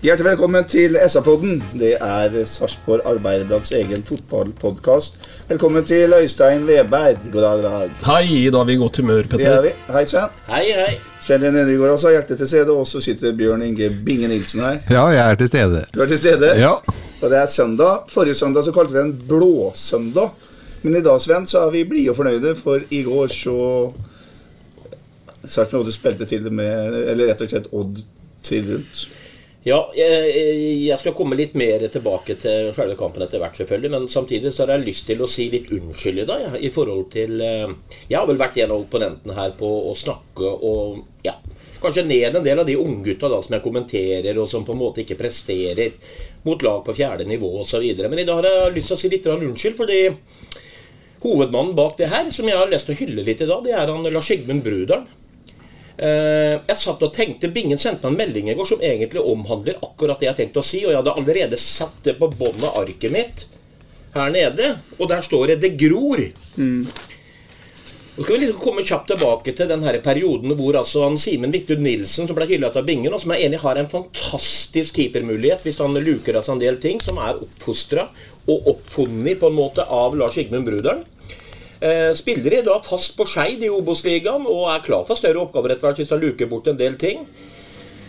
Hjertelig velkommen til SA-podden. Det er Sarpsborg Arbeiderblads egen fotballpodkast. Velkommen til Øystein Weberg. God dag, dag. Hei, da er vi i godt humør, Petter. Det er vi. Hei, Sven. Hei, hei. Sven René Nygaard også hjertet til stede, og så sitter Bjørn Inge Binge Nilsen her. Ja, jeg er til stede. Du er til stede, Ja. og det er søndag. Forrige søndag så kalte vi det en blåsøndag. Men i dag, Sven, så er vi blide og fornøyde, for i går så Sarpsborg Odd spilte til det med Eller rett og slett Odd trill rundt. Ja, jeg, jeg skal komme litt mer tilbake til selve kampen etter hvert, selvfølgelig. Men samtidig så har jeg lyst til å si litt unnskyld i dag, ja, i forhold til eh, Jeg har vel vært en av opponentene her på å snakke og ja, kanskje ned en del av de unggutta som jeg kommenterer, og som på en måte ikke presterer mot lag på fjerde nivå osv. Men i dag har jeg lyst til å si litt unnskyld, fordi hovedmannen bak det her, som jeg har lyst til å hylle litt i dag, det er han Lars Sigmund Brudalen. Eh, Jeg satt og tenkte, Bingen sendte meg en melding i går som egentlig omhandler akkurat det jeg tenkte å si. Og jeg hadde allerede satt det på båndet av arket mitt her nede. Og der står det 'Det gror'. Nå skal vi liksom komme kjapt tilbake til den her perioden hvor altså han Simen Vidtun Nilsen, som ble hyllet av Bingen, og som er enig har en fantastisk keepermulighet hvis han luker av seg en del ting, som er oppfostra og oppfunnet på en måte av Lars Sigmund Brudalen. Eh, Spiller i dag fast på Skeid i Obos-ligaen og er klar for større oppgaver etter hvert hvis han luker bort en del ting.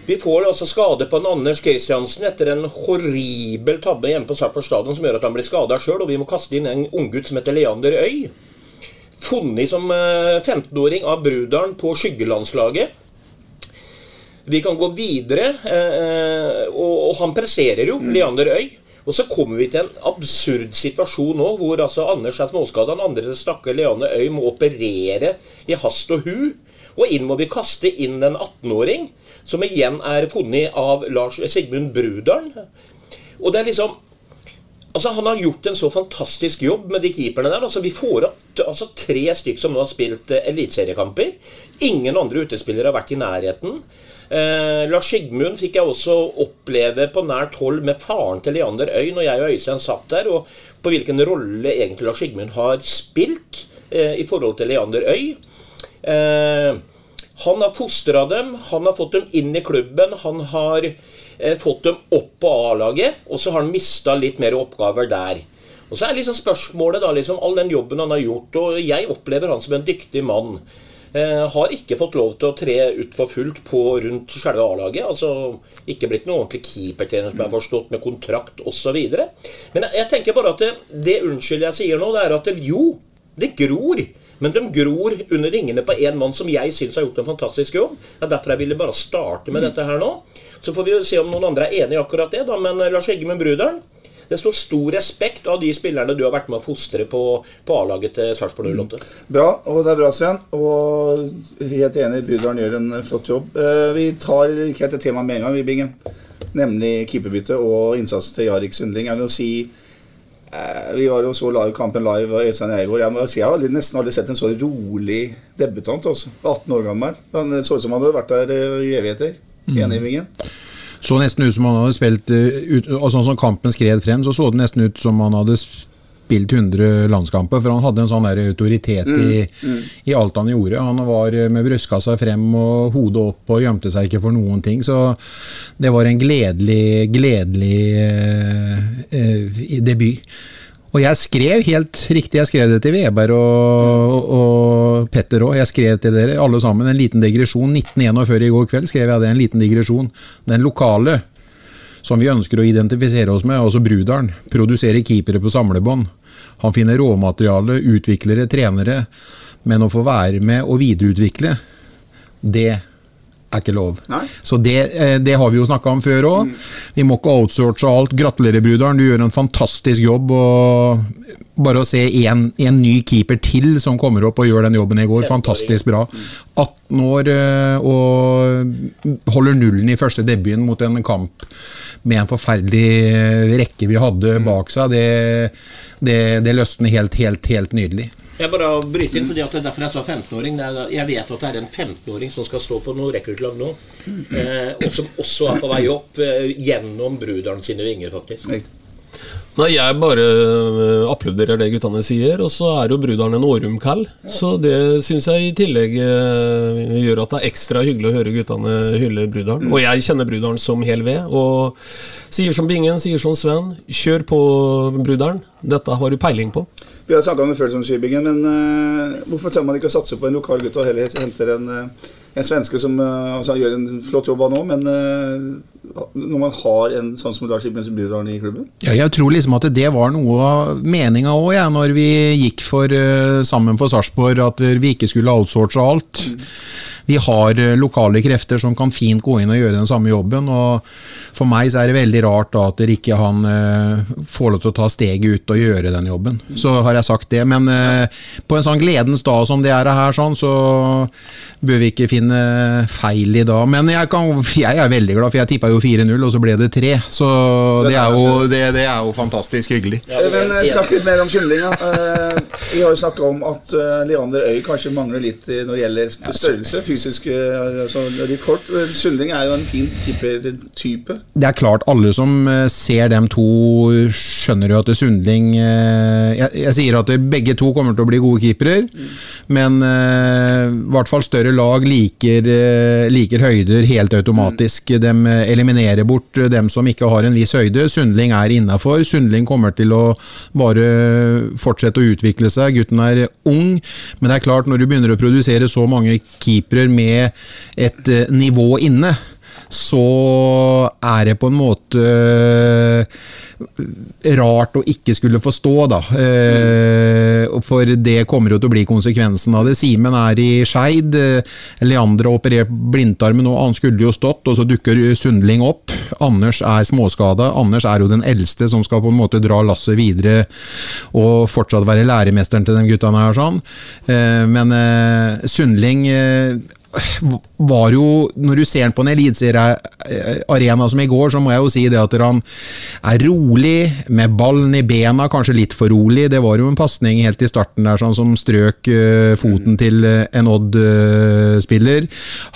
Vi får altså skade på en Anders Kristiansen etter en horribel tabbe hjemme på Sarpsborg stadion som gjør at han blir skada sjøl, og vi må kaste inn en unggutt som heter Leander Øy. Funnet som eh, 15-åring av Brudalen på skyggelandslaget. Vi kan gå videre, eh, og han presserer jo, Leander Øy. Og så kommer vi til en absurd situasjon nå, hvor altså Anders er småskada. Den andre stakkar Leanne Øy må operere i hast og hu. Og inn må vi kaste inn en 18-åring, som igjen er funnet av Lars Sigmund Brudalen. Og det er liksom Altså, Han har gjort en så fantastisk jobb med de keeperne der. altså Vi får opp altså, tre stykk som nå har spilt eh, eliteseriekamper. Ingen andre utespillere har vært i nærheten. Eh, Lars Sigmund fikk jeg også oppleve på nært hold med faren til Leander Øy når jeg og Øystein satt der, og på hvilken rolle egentlig Lars Sigmund har spilt eh, i forhold til Leander Øy. Eh, han har fostra dem, han har fått dem inn i klubben, han har eh, fått dem opp på A-laget, og så har han mista litt mer oppgaver der. Og så er liksom spørsmålet da, liksom all den jobben han har gjort, og jeg opplever han som en dyktig mann. Eh, har ikke fått lov til å tre ut for fullt på rundt selve A-laget. altså Ikke blitt noen ordentlig keepertrener som er forstått med kontrakt osv. Men jeg, jeg tenker bare at det, det unnskyld jeg sier nå, det er at det, jo, det gror. Men de gror under vingene på en mann som jeg syns har gjort en fantastisk jobb. Det er derfor jeg ville bare starte med dette her nå. Så får vi se om noen andre er enig i akkurat det, da. Men Lars Eggemund Bruderen det står stor respekt av de spillerne du har vært med å fostre på, på A-laget til Sarpsborg 08. Bra, og det er bra, Sven. Og helt enig, Bydalen gjør en flott jobb. Eh, Vi tar ikke et temaet med en gang, vi, Bingen. Nemlig keeperbytte og innsatsen til Jarik Sundling. Jeg vil si eh, Vi var jo så live kampen live av Øystein Eigård. Jeg må si jeg har nesten aldri sett en så rolig debutant. Også. 18 år gammel. Han så ut som han hadde vært der eh, i evigheter. Enig, Bingen? Så nesten ut som han hadde spilt eh, ut, og Sånn som kampen skred frem, så så det nesten ut som han hadde spilt 100 landskamper. For han hadde en sånn der autoritet i, i alt han gjorde. Han var eh, med brystkassa frem og hodet opp og gjemte seg ikke for noen ting. Så det var en gledelig, gledelig eh, eh, debut. Og jeg skrev helt riktig, jeg skrev det til Weber og, og Petter òg. Jeg skrev til dere alle sammen en liten digresjon. 1941 i går kveld skrev jeg det, en liten digresjon. Den lokale som vi ønsker å identifisere oss med, altså Brudalen. Produserer keepere på samlebånd. Han finner råmateriale, utviklere, trenere. Men å få være med og videreutvikle, det er ikke lov. Nei. Så det, eh, det har vi jo snakka om før òg. Vi må ikke outsource alt. Gratulerer, Brudalen. Du gjør en fantastisk jobb. og Bare å se en, en ny keeper til som kommer opp og gjør den jobben i går, fantastisk bra. 18 år eh, og holder nullen i første debuten mot en kamp med en forferdelig rekke vi hadde bak seg. Det, det, det løsner helt, helt, helt nydelig. Jeg bare bryter inn, fordi at det er derfor jeg sa 15-åring. Er- Jeg vet at det er en 15-åring som skal stå på noe rekruttlag nå, eh, og som også er på vei opp eh, gjennom bruderen sine vinger, faktisk. Nei, jeg bare øh, applauderer det guttene sier, og så er jo bruderen en årumkall. Så det syns jeg i tillegg gjør at det er ekstra hyggelig å høre guttene hylle bruderen. Og jeg kjenner bruderen som hel ved, og sier som Bingen, sier som Sven, kjør på bruderen. Dette har du peiling på. Vi har snakka om det før, som men uh, hvorfor tør man ikke å satse på en lokal gutt og heller henter en, uh, en svenske som uh, altså, gjør en flott jobb nå, men når man har en sånn som Lars Ibens Bydalen i klubben? Ja, jeg tror liksom at det var noe av meninga òg, ja, når vi gikk for, sammen for Sarpsborg, at vi ikke skulle outsource alt. Vi har lokale krefter som kan fint gå inn og gjøre den samme jobben. og For meg så er det veldig rart da at dere ikke han uh, får lov til å ta steget ut og gjøre den jobben. Så har jeg sagt det. Men uh, på en sånn gledens dag som det er her, sånn, så bør vi ikke finne feil i dag. Men jeg, kan, jeg er veldig glad, for jeg tippa jo 4-0, og så ble det 3. Så det er jo, det, det er jo fantastisk hyggelig. Men eh, snakk litt mer om. Eh, Vi har jo snakka om at Leander Øy kanskje mangler litt når det gjelder størrelse. Fysisk altså litt kort. Sundling er jo en fin keepertype. Det er klart, alle som eh, ser dem to, skjønner jo at Sundling eh, jeg, jeg sier at begge to kommer til å bli gode keepere, men eh, i hvert fall større lag liker, liker høyder helt automatisk. De eliminerer bort dem som ikke har en viss høyde. Sundling er innafor. Sundling kommer til å bare fortsette å utvikle seg. Gutten er ung, men det er klart, når du begynner å produsere så mange keepere med et nivå inne, så er det på en måte eh, rart å ikke skulle forstå, da. Eh, for det kommer jo til å bli konsekvensen av det. Simen er i Skeid. Leandre Leander har operert blindtarmen nå, han skulle jo stått, og så dukker Sundling opp. Anders er småskada. Anders er jo den eldste som skal på en måte dra lasset videre og fortsatt være læremesteren til de guttene her. sånn. Eh, men eh, Sundling eh, var jo Når du ser han på en eliteseriearena som i går, så må jeg jo si det at han er rolig, med ballen i bena, kanskje litt for rolig. Det var jo en pasning helt i starten der sånn som strøk eh, foten til eh, en Odd-spiller.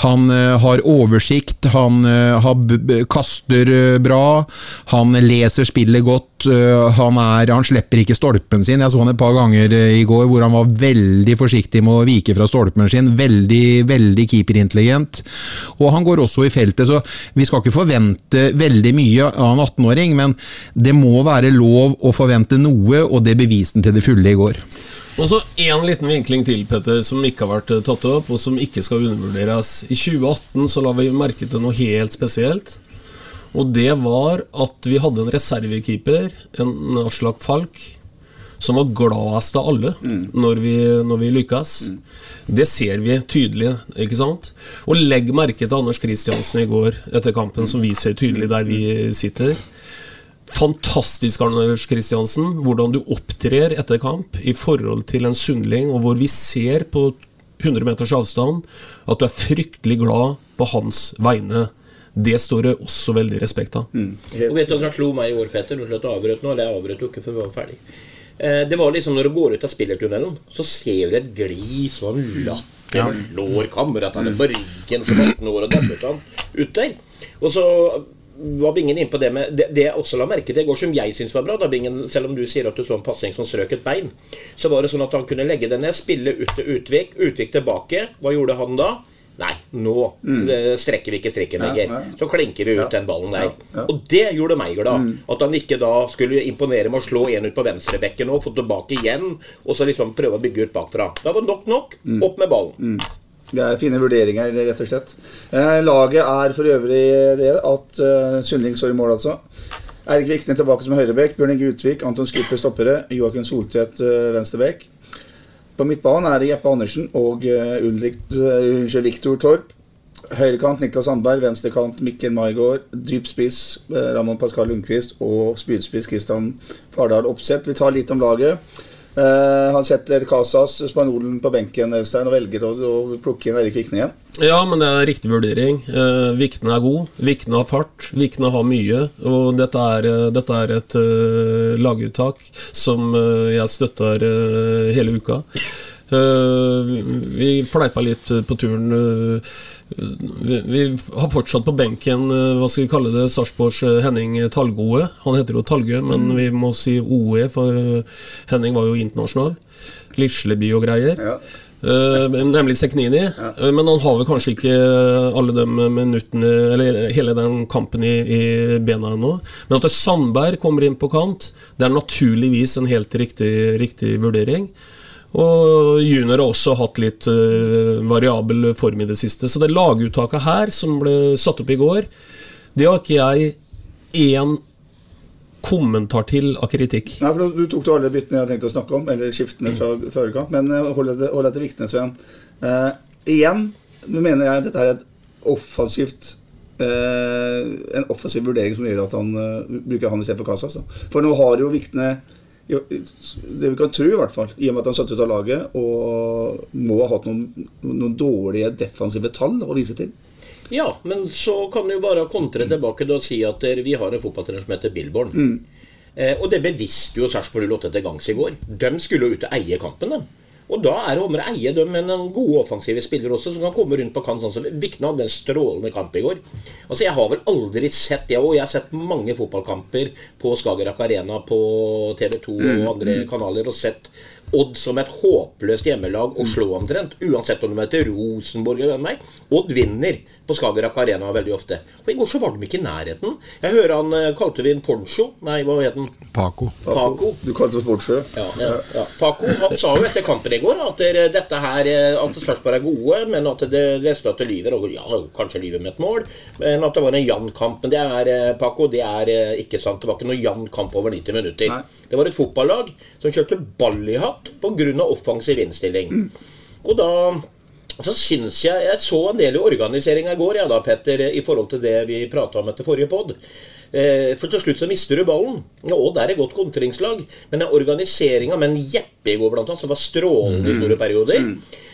Han eh, har oversikt, han eh, kaster eh, bra, han leser spillet godt. eh, han, er, han slipper ikke stolpen sin. Jeg så han et par ganger eh, i går hvor han var veldig forsiktig med å vike fra stolpen sin. Veldig, veldig keeperintelligent. Og han går også i feltet, så vi skal ikke forvente veldig mye av en 18-åring, men det må være lov å forvente noe, og det beviste han til det fulle i går. Og så en liten vinkling til, Petter, som ikke har vært eh, tatt opp, og som ikke skal undervurderes. I 2018 så la vi merke til noe helt spesielt. Og det var at vi hadde en reservekeeper, en Aslak Falk, som var gladest av alle når, vi, når vi lykkes. Det ser vi tydelig, ikke sant? Og legg merke til Anders Kristiansen i går etter kampen, som vi ser tydelig der vi sitter. Fantastisk, Anders Kristiansen, hvordan du opptrer etter kamp i forhold til en Sundling, og hvor vi ser på 100 meters avstand at du er fryktelig glad på hans vegne. Det står det også veldig respekt av. Og vet du hva han slo meg i år, Petter? Du avbrøt nå. Eller jeg avbrøt jo ikke før vi var ferdig. Eh, Det var liksom når du går ut av spillertunnelen, så ser du et glis og en latter og lår kameratene på ryggen som 18 år og han ut der. Og så var Bingen inne på det med Det, det jeg også la merke til i går, som jeg syns var bra, da Bingen, selv om du sier at du så en passing som strøk et bein, så var det sånn at han kunne legge det ned, spille ut til Utvik, Utvik tilbake. Hva gjorde han da? Nei, nå mm. strekker vi ikke strikken lenger. ja. Så klenker vi ut Ja. den ballen der. Ja, ja. Og det gjorde meg glad. At han ikke da skulle imponere med å slå en ut på venstrebekken og få tilbake igjen, og så liksom prøve å bygge ut bakfra. Da var nok nok. Opp med ballen. Det er fine vurderinger, rett og slett. Eh, laget er for øvrig det at uh, Sundling står i mål, altså. Erik Vikne tilbake som høyrebekk. Bjørn Inge Utvik, Anton Skipper stoppere. Joakim Soltvedt uh, venstrebekk. På midtbanen er det Jeppe Andersen og uh, Ulrik, uh, Viktor Torp. Høyrekant Niklas Sandberg, venstrekant Mikkel Maigård, dyp spiss Ramón Ramon Pascal Lundqvist og spydspiss Kristian Fardal Opseth. Vi tar litt om laget. Uh, han setter Casas, spanjolen, på benken Øystein, og velger å, å plukke inn Erik Vikne igjen. Ja, men det er riktig vurdering. Uh, Vikne er god. Vikne har fart. Vikne har mye. Og dette er, uh, dette er et uh, laguttak som jeg støtter hele uka. vi fleipa litt på turen. Vi, vi, har fortsatt på benken hva skal vi kalle det, Sarpsborgs Henning Talgoe. Han heter jo Talgø, men vi må si OE, for Henning var jo internasjonal. Lisleby og greier. Ja. Uh, nemlig Seknini. Ja. Uh, men han har vel kanskje ikke alle de minuttene Eller hele den kampen i, i bena ennå. Men at Sandberg kommer inn på kant, det er naturligvis en helt riktig, riktig vurdering. Og junior har også hatt litt uh, variabel form i det siste. Så det laguttaket her, som ble satt opp i går, det har ikke jeg én kommentar til av kritikk. Nei, for Du tok alle byttene jeg tenkte å snakke om, eller skiftene fra førerkamp. Men uh, hold deg viktene, Sven. Uh, igjen nå mener jeg at dette er et offensivt uh, en offensiv vurdering som gjør at han bruker han istedenfor Casas. da. For nå har jo Vikne det vi kan tro, i hvert fall, i og med at han satt ut av laget og må ha hatt noen, noen dårlige defensive tall å vise til. Ja, men så kan du jo bare kontre tilbake og si at vi har en fotballtrener som heter Billborn. Mm. Eh, og det bevisste jo Sarpsborg 08 til gangs i går. De skulle jo ut og eie kampen, dem. Og da er det om å eie dem med noen gode offensive spillere også, som kan komme rundt på kant. sånn som Vikne hadde en strålende kamp i går. Altså, Jeg har vel aldri sett det, òg. jeg har sett mange fotballkamper på Skagerrak Arena på TV 2 og andre kanaler, og sett Odd som et håpløst hjemmelag å slå omtrent. Uansett om de heter Rosenborg eller hvem det er. Odd vinner på Skagerrak Arena veldig ofte. Og I går så var de ikke i nærheten. Jeg hører han eh, kalte vi en poncho. Nei, hva het han? Paco. Paco. Du kalte det poncho? Ja, ja, ja. Paco han sa jo etter kampen i går at dette her, eh, at Sarpsborg er gode, men at det resultatet lyver. Og ja, kanskje lyver med et mål, men at det var en jevn kamp. Men det er, eh, Paco, det er ikke sant. Det var ikke noen jevn kamp over 90 minutter. Nei. Det var et fotballag som kjørte ball i hatt pga. offensiv innstilling. Mm. Og da så syns jeg Jeg så en del i organiseringa i går, ja da, Petter, i forhold til det vi prata om etter forrige pod. Eh, For til slutt så mister du ballen. Og der er godt kontringslag, men organiseringa med en Jeppe i går, blant annet, som var strålende i store perioder,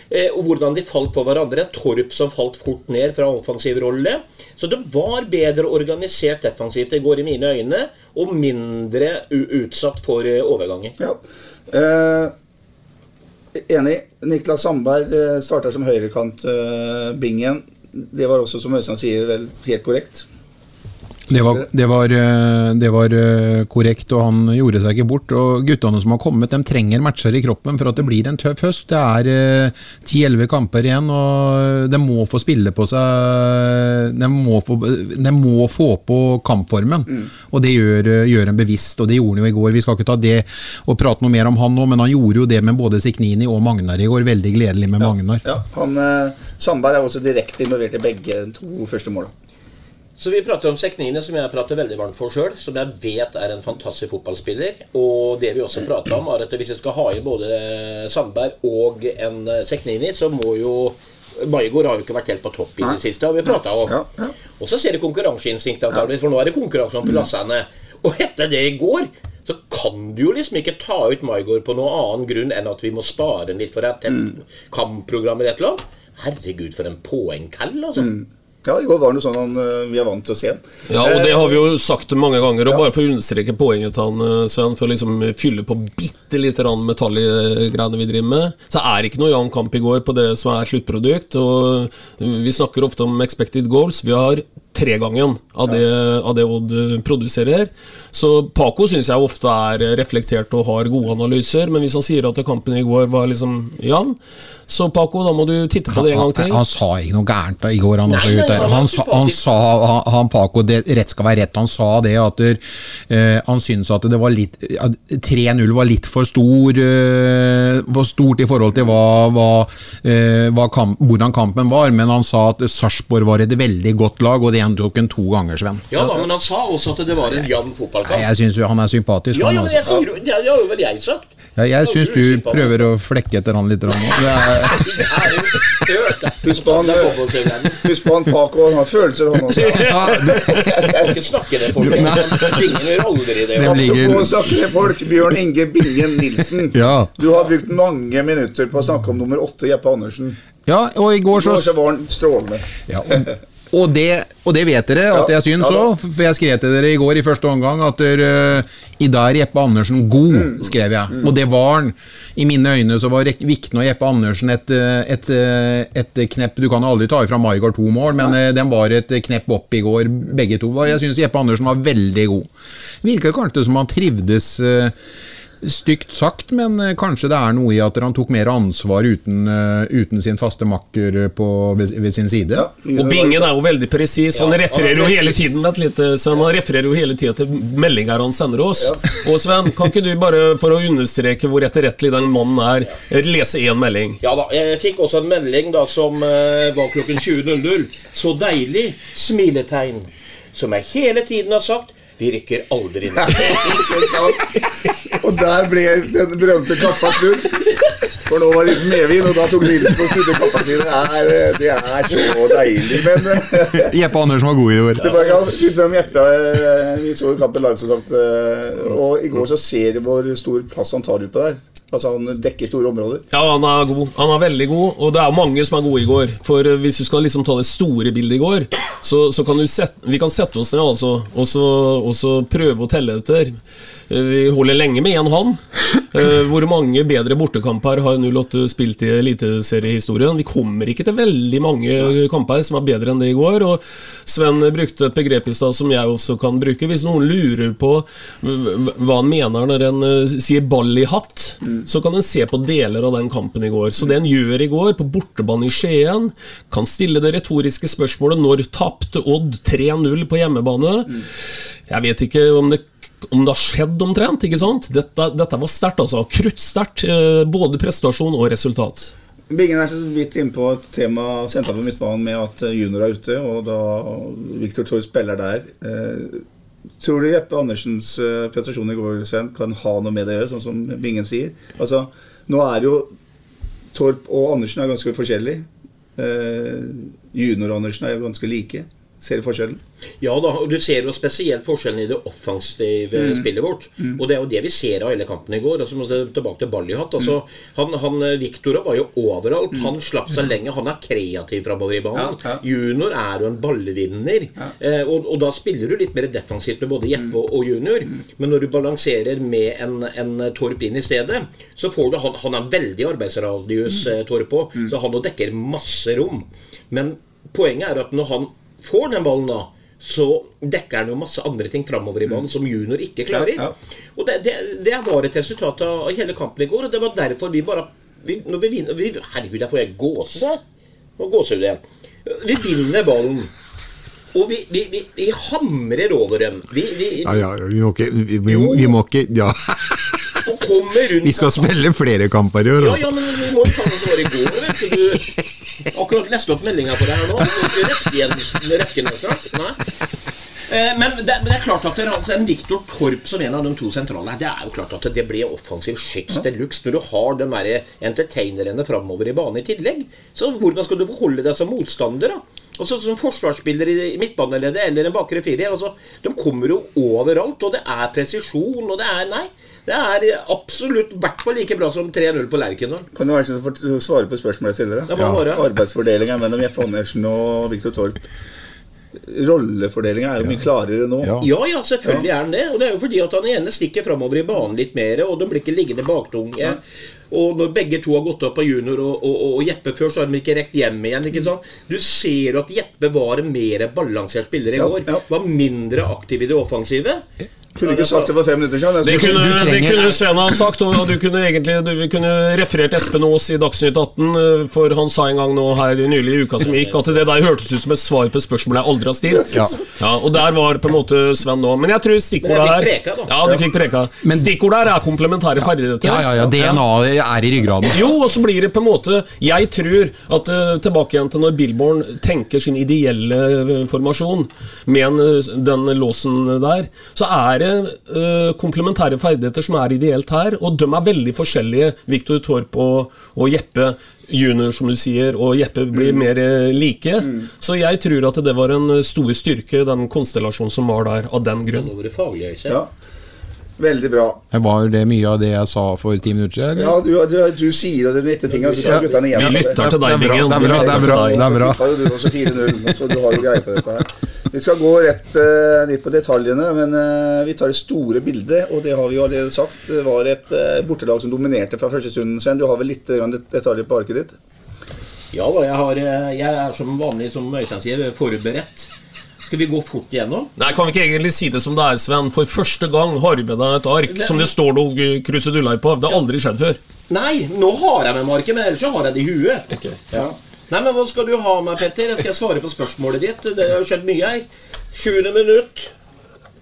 eh, og hvordan de falt på hverandre. Torp som falt fort ned fra offensiv rolle. Så det var bedre organisert defensivt i går, i mine øyne, og mindre utsatt for eh, overganger. Ja. Eh, enig. Niklas Sandberg starta som høyrekant eh. Det var også, som Øystein sier, vel helt korrekt. Det var, det, var, eh, det var eh, korrekt, og han gjorde seg ikke bort. Og Guttene som har kommet, de trenger matcher i kroppen for at det blir en tøff høst. Det er ti-elleve kamper igjen, og de må få spille på seg De må få, de må få på kampformen. Og det gjør, gjør en bevisst, og det gjorde han jo i går. Vi skal ikke ta det og prate noe mer om han nå, men han gjorde jo det med både Siknini og Magnar i går. Veldig gledelig med Magnar. Ja, han, eh, Sandberg er også direkte involvert i begge to første måla. Så vi prater om Seknine, som jeg prater veldig varmt for sjøl. Som jeg vet er en fantastisk fotballspiller. Og det vi også prater om, er at hvis vi skal ha inn både Sandberg og en Seknini, så må jo Maigård har jo ikke vært helt på topp i det siste, har vi prata om. Ja, ja. Og så ser det konkurranseinstinktet, antakeligvis, for nå er det konkurranse om plassene. Og etter det i går så kan du jo liksom ikke ta ut Maigård på noen annen grunn enn at vi må spare den litt for et tett kampprogram eller et eller annet. Herregud, for en poengkall, altså. Ja, I går var det noe sånn han, eh, vi er vant til å se. Ja, og det har vi jo sagt mange ganger. Og bare for å understreke poenget til han, eh, Sven, for å liksom fylle på bitte lite grann metall i greiene vi driver med, så er det ikke noe jevn kamp i går på det som er sluttprodukt. Og vi snakker ofte om expected goals. Vi har tregangen av det, av det Odd eh, produserer. Så Paco syns jeg ofte er reflektert og har gode analyser, men hvis han sier at kampen i går var liksom jevn, så Paco, da må du titte på det en gang til. Han, han sa ikke noe gærent da i går, han, Nei, nei, han han, sa, han sa han, han Paco, det, rett skal være rett, han sa det at uh, han syntes at det var litt 3-0 var litt for stor uh, For stort i forhold til hva, hva, uh, hva kamp, hvordan kampen var, men han sa at Sarpsborg var et veldig godt lag, og det gjentok han to ganger, Sven. Ja da, men han sa også at det var en jevn fotballkamp. Jeg syns jo han er sympatisk. Ja, ja, men jeg altså. sier Det har jo vel jeg sagt. ja, jeg Ja, syns du er prøver å flekke etter han litt. Rann. Husk på han, husk på han Paco, han har følelser, han også. Jeg kan ikke snakke det folk. Ingen gjør aldri det. Ligger- Apropos snakke folk, Bjørn Inge Bingen Nilsen. Ja. Du har brukt mange minutter på å snakke om nummer åtte, Jeppe Andersen. ja, og i går I så går så var han strålende. Ja, og, det, og det vet dere at Ja, jeg syns ja òg, for jeg skrev til dere i går i første omgang at i dag er Jeppe Andersen god, Mm. skrev jeg. Og det var han. I mine øyne så var Vikne og Jeppe Andersen et, eh, et, eh, et knepp Du kan aldri ta ifra Maigard to mål, men eh, den var et knepp opp i går, begge to. Jeg syns Jeppe Andersen var veldig god. Virker kanskje som han trivdes eh, Stygt sagt, men eh, kanskje det er noe i at han tok mer ansvar uten, eh, uten sin faste makker eh, på, ved, ved sin side. Og Bingen er jo veldig presis. Han refererer jo hele tiden Vent litt, Sven, han refererer jo hele tida til meldinger han sender oss. Og Sven, kan ikke du bare, for å understreke hvor etterrettelig den mannen er, lese én melding? Ja da, Jeg fikk også en melding da som var klokken 20.00. Så deilig! Smiletegn. Som jeg hele tiden har sagt. Vi rykker aldri ned. Og der ble den berømte kappa snudd. For nå var det litt medvind, og da tok Nilsen og snudde kappa si. Det det er så deilig. Men Jeppe Andersen var god i år. tilbake var litt om Jeppe. eh, Vi så jo kampen live, som sagt. eh, Og i går så ser vi hvor stor plass han tar ut på der. Altså Han dekker store områder. Ja, han er god. Han er veldig god, og det er mange som er gode i går. For eh, hvis du skal liksom ta det store bildet i går, så, så kan du sette, vi kan sette oss ned altså, og, så, prøve å telle etter. Vi holder lenge med én hånd. Eh, Hvor mange bedre bortekamper har 08 spilt i eliteseriehistorien? Vi kommer ikke til veldig mange kamper som er bedre enn det i går. Og Sven brukte et begrep i stad som jeg også kan bruke. Hvis noen lurer på hva han mener når en eh, sier 'ball i hatt', så kan en se på deler av den kampen i går. Så det en gjør i går, på bortebane i Skien, kan stille det retoriske spørsmålet når tapte Odd 3-0 på hjemmebane? Jeg vet ikke om det om det har skjedd omtrent. ikke sant? Dette, dette var sterkt, altså. Kruttsterkt. eh, Både prestasjon og resultat. Bingen er så vidt inne på et tema sentralt på midtbanen med at eh, junior er ute, og da Viktor Thor spiller der. Eh, tror du Jeppe Andersens prestasjon i går Sven, kan ha noe med det å gjøre, sånn som Bingen sier? Altså, Nå er jo Torp og Andersen er ganske forskjellige. Junior og Andersen er jo ganske like. Ser du forskjellen? Ja da, og du ser jo spesielt forskjellen i det offensive Mm. spillet vårt. Mm. Og det er jo det vi ser av hele kampen i går. Altså, tilbake til Ballyhatt. Altså, han, han, Victor var jo overalt. Han slapp seg lenge. Han er kreativ framover i banen. Ja, ja. Junior er jo en ballvinner. Eh, og, og da spiller du litt mer defensivt med både Jeppe og, og junior. Men når du balanserer med en, en Torp inn i stedet, så får du Han, han er veldig arbeidsradius, eh, Torp òg, så han dekker masse rom. Men poenget er at når han får den ballen da, så dekker han jo masse andre ting framover i banen som junior ikke klarer. Ja, ja. Og det, det, det var et resultat av hele kampen i går, og det var derfor vi bare vi, når vi vinner, vi, Herregud, der får jeg gåse. Nå gåsehud igjen. Vi vinner ballen. Og vi, vi, vi, vi hamrer over dem. Vi, vi, Ja, ja, vi må ikke Vi, vi, vi må ikke Ja. og kommer rundt Vi skal spille flere kamper i år, Ja, altså. ja, men vi må jo ta oss som i går. Vet du. akkurat leste opp meldinga på det her nå. Du må ikke rekke igjen- rekke ned snart. Nei. Eh, Men det, men det er klart at det altså en Viktor Torp som en av de to sentrale Det er jo klart at det blir offensiv skyts de luxe når du har de der entertainerne framover i banen i tillegg. Så hvordan skal du forholde deg som motstander, da? Altså Som forsvarsspiller i i midtbaneleddet eller en bakre firer. Altså, de kommer jo overalt, og det er presisjon, og det er Nei. Det er absolutt i hvert fall like bra som 3-0 på Lerkendal. Kan du være så snill å svare på spørsmålet jeg stiller? Ja? Arbeidsfordelinga mellom Jeppe Andersen og Viktor Torp. rollefordelinga er jo mye klarere nå. Ja. Ja, ja, selvfølgelig er han det. Og det er jo fordi at han ene stikker framover i banen litt mer, og de blir ikke liggende baktunge. Og når begge to har gått opp av junior og, og, og Jeppe før, så har de ikke rekt hjem igjen. ikke sant? Du ser at Jeppe var en mer balansert spiller i Ja, går. ja. Var mindre aktiv i det offensive. Kunne ikke sagt det for fem minutter siden. Det kunne, du det kunne Sven ha sagt, og du kunne egentlig du, vi kunne referert Espen Aas i Dagsnytt 18, eh, for han sa en gang nå her nylig i uka som gikk, at det der hørtes ut som et svar på et spørsmål jeg aldri har stilt. Ja. og der var på en måte Sven nå. Men jeg tror stikkordet her preka. Ja, du fikk preka. Men- Stikkordet her er komplementære ferdigheter. Ja, ja, ja, DNA er i ryggraden. Jo, og så blir det på en måte Jeg tror at eh, tilbake igjen til når Billborn tenker sin ideelle eh, formasjon med en, den låsen der, så er det uh, komplementære ferdigheter som er ideelt her, og de er veldig forskjellige, Viktor Torp og, og Jeppe. Junior, som du sier, og Jeppe blir mer like. like. Så jeg tror at det var en eh, stor styrke, den konstellasjonen som var der, av den grunn. Ja. Veldig bra. Var det mye av det jeg sa for ti minutter siden? Ja, du, du, du sier de rette tingene, så tar guttene igjen. Vi lytter til deg, Det bra, Bingen. det er bra, det er bra, det er bra. Du også 4-0, så du har jo greie på dette her. Vi skal gå rett uh, litt på detaljene, men uh, vi tar det store bildet. Og det har vi jo allerede sagt. Det var et uh, bortelag som dominerte fra første stund. Sven, du har vel litt grann detaljer på arket ditt? Ja da, jeg, har, jeg er som vanlig, som Øystein sier, forberedt. Skal vi gå fort igjennom? Nei, Kan vi ikke egentlig si det som det er, Sven? For første gang har du med deg et ark som det står noe kruseduller på. Det har aldri skjedd før. Nei, nå har jeg med marken, men ellers har jeg det i huet. Ja. Nei, men Hva skal du ha med, Petter? Jeg skal svare på spørsmålet ditt. Det har skjedd mye her. 20. minutt.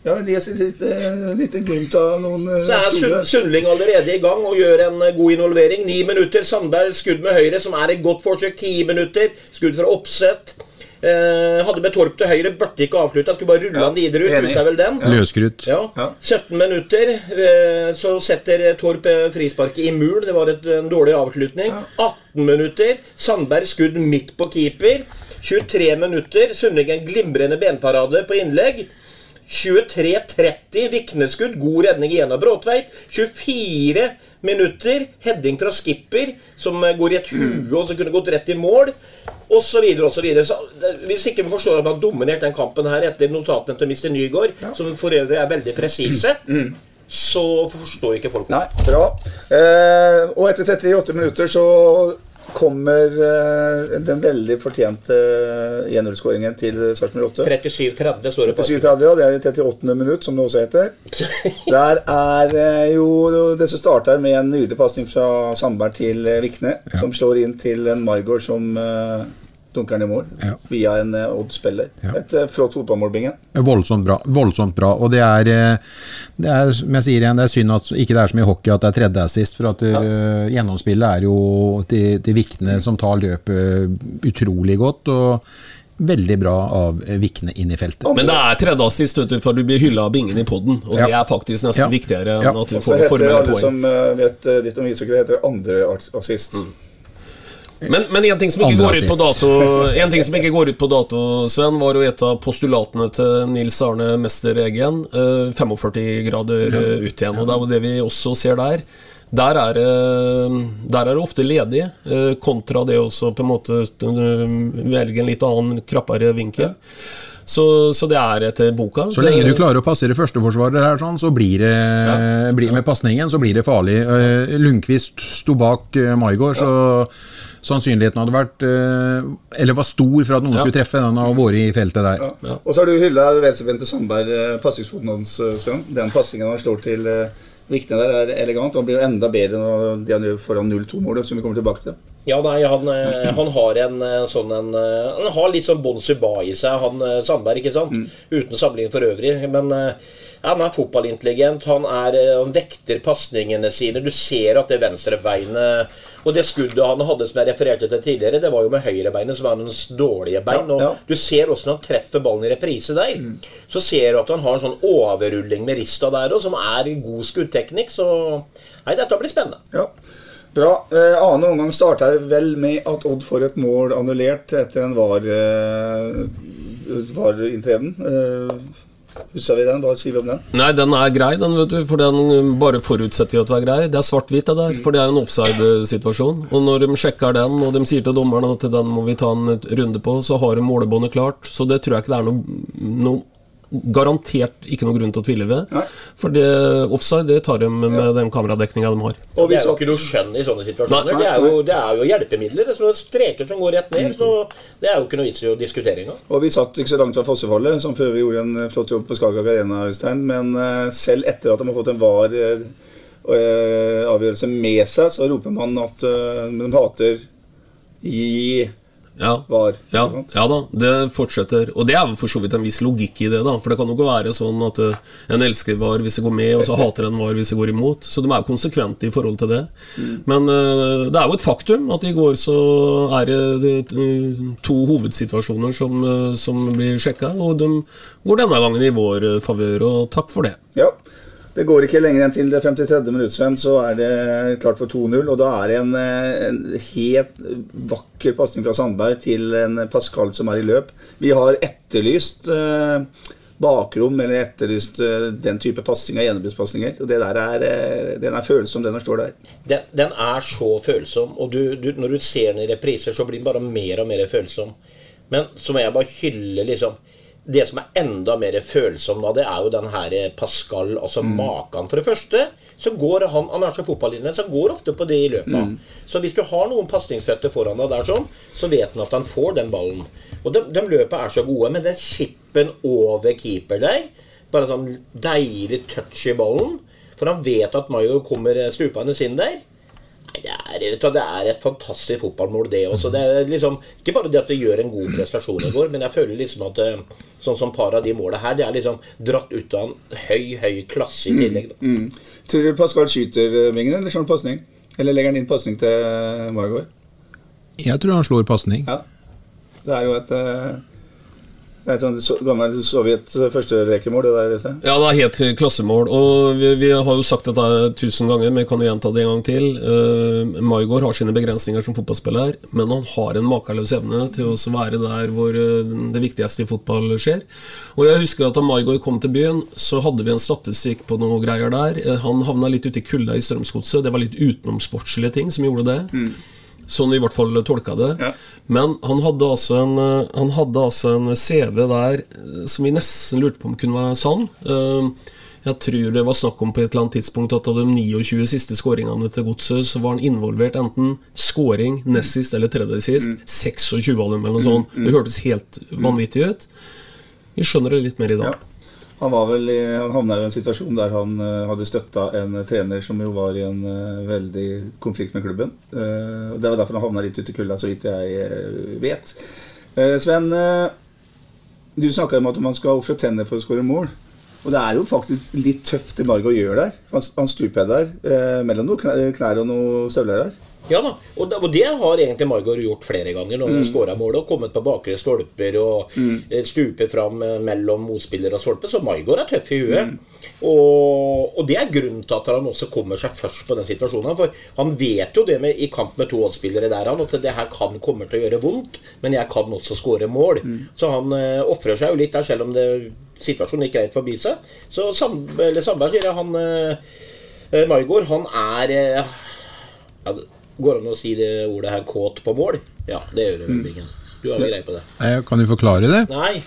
Ja, les et lite, lite glimt av noen eh, Så er. Sundling allerede i gang og gjør en eh, god involvering. Ni minutter. Sandberg skudd med høyre, som er et godt forsøk. Ti minutter. Skudd fra oppsett. Eh, hadde med Torp til høyre, burde ikke avslutta. Skulle bare rulle Ja, han videre ut. enig. Vel den. Løskrutt. Ja. Ja. 17 minutter, eh, så setter Torp eh, frisparket i mul. Det var et, en dårlig avslutning. 18 minutter, Sandberg skudd midt på keeper. 23 minutter, Sundling en glimrende benparade på innlegg. 23-30, Vikneskudd, god redning igjen av Bråtveit. 24 minutter, heading fra skipper, som eh, går i et hue og som kunne gått rett i mål. Og så videre og så videre. Så, eh, hvis ikke vi forstår at man har dominert den kampen her etter notatene til Mr. Nygaard, som for øvrig er veldig presise, så forstår ikke folk Nei, bra. Eh, og etter 38 minutter så kommer eh, den veldig fortjente 1-0-skåringen til Sarpsborg 8. 37-30 står det på. 37 ja, det er i 38. minutt, som det også heter. Der er eh, jo det som starter med en nydelig pasning fra Sandberg til Vikne, Vikne, som slår inn til en Maigård som eh, dunker den i mål Ja. via en eh, Odd-spiller. Et eh, flott fotballmål, Bingen. Voldsomt bra. voldsomt bra Og det er, eh, det er som jeg sier igjen, det er synd at ikke det er så mye hockey at det er tredje assist. For at eh, gjennomspillet er jo til, til Vikne som tar løpet utrolig godt. Og veldig bra av Vikne inn i feltet. Men det er tredje assist, vet du, for du blir hylla av bingen i poden. Og det er faktisk nesten Ja. viktigere Ja. enn at du Og så får heter formelle alle poeng. som vet litt om ishockey, heter andre assist. assist. Men, men en ting som ikke går ut på dato En ting som ikke går ut på dato, Sven, var jo et av postulatene til Nils Arne Mester Eggen. eh, 45 grader eh, ut igjen. Og det er jo det vi også ser der. Der er, det- der er det ofte ledig, eh, kontra det også på en måte eh, velge en litt annen, krappere vinkel. Så, så det er etter boka. Så lenge du klarer å passere førsteforsvarer her, sånn, så blir det blir, med pasningen så blir det farlig. Eh, Lundqvist sto bak Maigård, så sannsynligheten hadde vært eh, Eller var stor for at noen Ja. skulle treffe den og vært i feltet der. Ja. Og så har du hylla venstrebente Sandberg, eh, passingsfoten hans, eh, Sven. Den passingen han slår til Viktig der, er elegant. Han blir jo enda bedre når de han foran 0-2-målet, som vi kommer tilbake til. Ja, nei, han, han har en sånn en Han har litt sånn Bon Suba i seg, han Sandberg, ikke sant? Uten sammenligning for øvrig. Men ja, han er fotballintelligent. Han, er, han vekter pasningene sine. Du ser at det venstrebeinet Og det skuddet han hadde som jeg refererte til tidligere, det var jo med høyrebeinet, som er hans dårlige bein. Ja, Og ja. du ser når han treffer ballen i reprise der, så ser du at han har en sånn overrulling med rista der òg, som er god skuddteknikk. Så nei, dette blir spennende. Ja. Bra. Eh, annen omgang starter vel med at Odd får et mål annullert etter en var, eh, var inntreden. Eh, Husker vi den? Hva sier vi om den? Nei, den er grei, den, vet du. For den bare forutsetter vi at den er grei. Det er svart-hvitt, det der. For det er en offside-situasjon. Og når de sjekker den, og de sier til dommeren at den må vi ta en runde på, så har de målebåndet klart. Så det tror jeg ikke det er noe, noe Garantert ikke noe grunn til å tvile ved. For det, offside det tar de med den kameradekninga de har. Og det er jo ikke noe skjønn i sånne situasjoner. Nei. Det, er jo, det er jo hjelpemidler. Det er streker som går rett ned. Så det er jo ikke noe vits i å diskutere engang. Og vi satt ikke så langt fra Fossefallet, som før vi gjorde en flott jobb på Skagerrak Arena, Øystein. Men eh, selv etter at de har fått en var eh, eh, avgjørelse med seg, så roper man at de hater gi Ja. var. Ja, ja da, det fortsetter. Og det er jo for så vidt en viss logikk i det, da. For det kan jo ikke være sånn at eh, en elsker VAR hvis det går med, og så hater en VAR hvis det går imot. Så de er jo konsekvente i forhold til det. Men uh, det er jo et faktum at i går så er det eh, to hovedsituasjoner som, som blir sjekka, og de går denne gangen i vår favør, og takk for det. Ja. Det går ikke lenger enn til det 53. minutt, Sven, så er det klart for 2-0. Og da er det en, eh, en helt vakker pasning fra Sandberg til en Pascal som er i løp. Vi har etterlyst eh, bakrom, eller etterlyst eh, den type pasninger, gjennombruddspasninger. Og det der er, eh, den er følsom, den som står der. Den, den er så følsom, og du, du, når du ser den i repriser, så blir den bare mer og mer følsom. Men så må jeg bare hylle liksom Det som er enda mer følsomt da, det er jo den her Pascal, altså maken. For det første så går han Han er så fotballinne, så går ofte på det i løpet. Mm. Så hvis du har noen pasningsføtter foran deg der sånn, så vet han at han får den ballen. Og de, de løpene er så gode, men den chipen over keeper der Bare sånn deilig touch i ballen. For han vet at Mayo kommer stupende inn der. Det er, det er et fantastisk fotballmål, det også. Det er liksom, ikke bare det at vi gjør en god prestasjon i går, men jeg føler liksom at eh, sånn som par av de måla her, det er liksom dratt ut av en høy, høy klasse i tillegg. Da. Mm. Tror du Pascal skyter eh, vingen, eller slår han pasning? Eller legger han inn pasning til Margot? Jeg tror han slår pasning. Ja. Det er jo et eh, Det er et sånt gammelt Sovjet førsterekemål, det der. Øystein. Ja, det er helt klassemål. Og vi, vi har jo sagt dette tusen ganger, men jeg kan jo gjenta det en gang til. Uh, Maigård har sine begrensninger som fotballspiller, men han har en makeløs evne til å være der hvor eh, det viktigste i fotball skjer. Og jeg husker at da Maigård kom til byen, så hadde vi en statistikk på noe greier der. Eh, han havna litt ute i kulda i Strømsgodset. Det var litt utenomsportslige ting som gjorde det. Sånn vi i hvert fall tolka det. Men han hadde, altså en, eh, han hadde altså en CV der eh, som vi nesten lurte på om kunne være sann. Eh, Jeg tror det var snakk om på et eller annet tidspunkt at av de 29 siste skåringene til Godset, så var han involvert enten skåring nest sist eller tredje sist. 26 av dem eller noe sånt. Det hørtes helt vanvittig ut. Vi skjønner det litt mer i dag. Han, i, han havna i en situasjon der han eh, hadde støtta en trener som jo var i en eh, veldig konflikt med klubben. Eh, Det var derfor han havna litt ute i kulda, så vidt jeg vet. Sven, du snakka om at man skal ofre tenner for å skåre mål. Og det er jo faktisk litt tøft det Margot gjør der. Han, han stuper der mellom noen knær og noen støvler der. Ja da, og det, og det har egentlig Margot gjort flere ganger når hun Mm. skåra mål og kommet på bakre stolper og mm. stupet fram eh, mellom motspiller og stolpe. Så Margot er tøff i huet. Og, og det er grunnen til at han også kommer seg først på den situasjonen. For han vet jo det med, i kamp med to oddspillere der han, at det her kan komme til å gjøre vondt, men jeg kan også skåre mål. Så han uh, ofrer seg jo litt der, selv om det, situasjonen gikk greit forbi seg. Så Sam, Sandberg sier jeg, han uh, Margot, han er uh, ja, Går det an å si det ordet her 'kåt på mål'? Ja, det gjør det. vel, Du har greie på det? Kan du forklare det? Nei.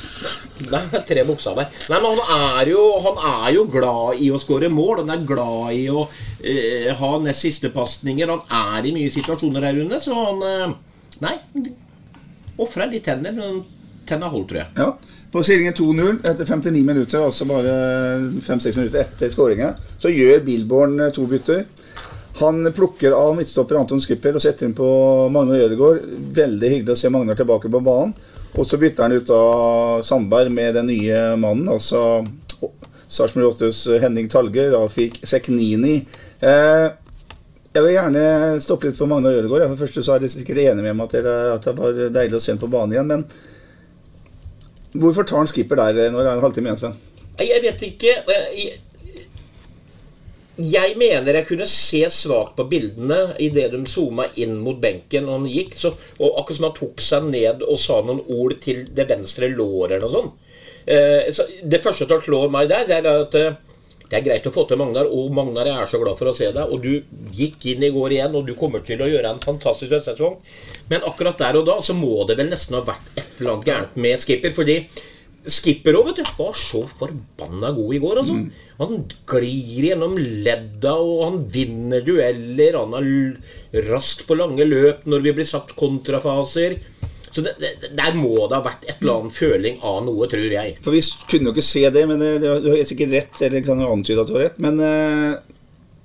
Det er tre bokstaver. Nei, men han er jo, han er jo glad i å skåre mål. Han er glad i å eh, ha nest siste pasninger. Han er i mye situasjoner her under, så han eh, Nei. Ofra litt tenner, men tenna holdt, tror jeg. Ja. På stillingen 2-0 etter 59 minutter, altså bare 5-6 minutter etter skåringa, så gjør Billborn eh, to bytter. Han plukker av midtstopper Anton Skipper og setter inn på Magnar Ødegaard. Veldig hyggelig å se Magnar tilbake på banen. Og så bytter han ut av Sandberg med den nye mannen, altså Sarpsborg 8s Henning Talge, Rafik Seknini. Eh, jeg vil gjerne stoppe litt på Magnar Ødegaard. For første så er dere sikkert enige med meg at, at det var deilig å se ham på banen igjen. Men hvorfor tar han skipper der når det er en halvtime igjen, Sven? Jeg vet ikke. Jeg, jeg mener jeg kunne se svakt på bildene idet de zooma inn mot benken og han gikk. Så, og akkurat som han tok seg ned og sa noen ord til det venstre låret eller noe sånt. Eh, det første som slår meg der, det er at eh, det er greit å få til Magnar, og Magnar, jeg er så glad for å se deg. Og du gikk inn i går igjen, og du kommer til å gjøre en fantastisk høstsesong. Men akkurat der og da så må det vel nesten ha vært et eller annet gærent med Skipper. Fordi Skipper òg, vet du, var så forbanna god i går, altså. Han glir gjennom ledda, og han vinner dueller. Han er rask på lange løp når vi blir satt kontrafaser. Så det, det, der må det ha vært et eller annet føling av noe, tror jeg. For Vi kunne jo ikke se det, men det, det, du har sikkert rett. Eller kan jo antyde at du har rett. Men eh,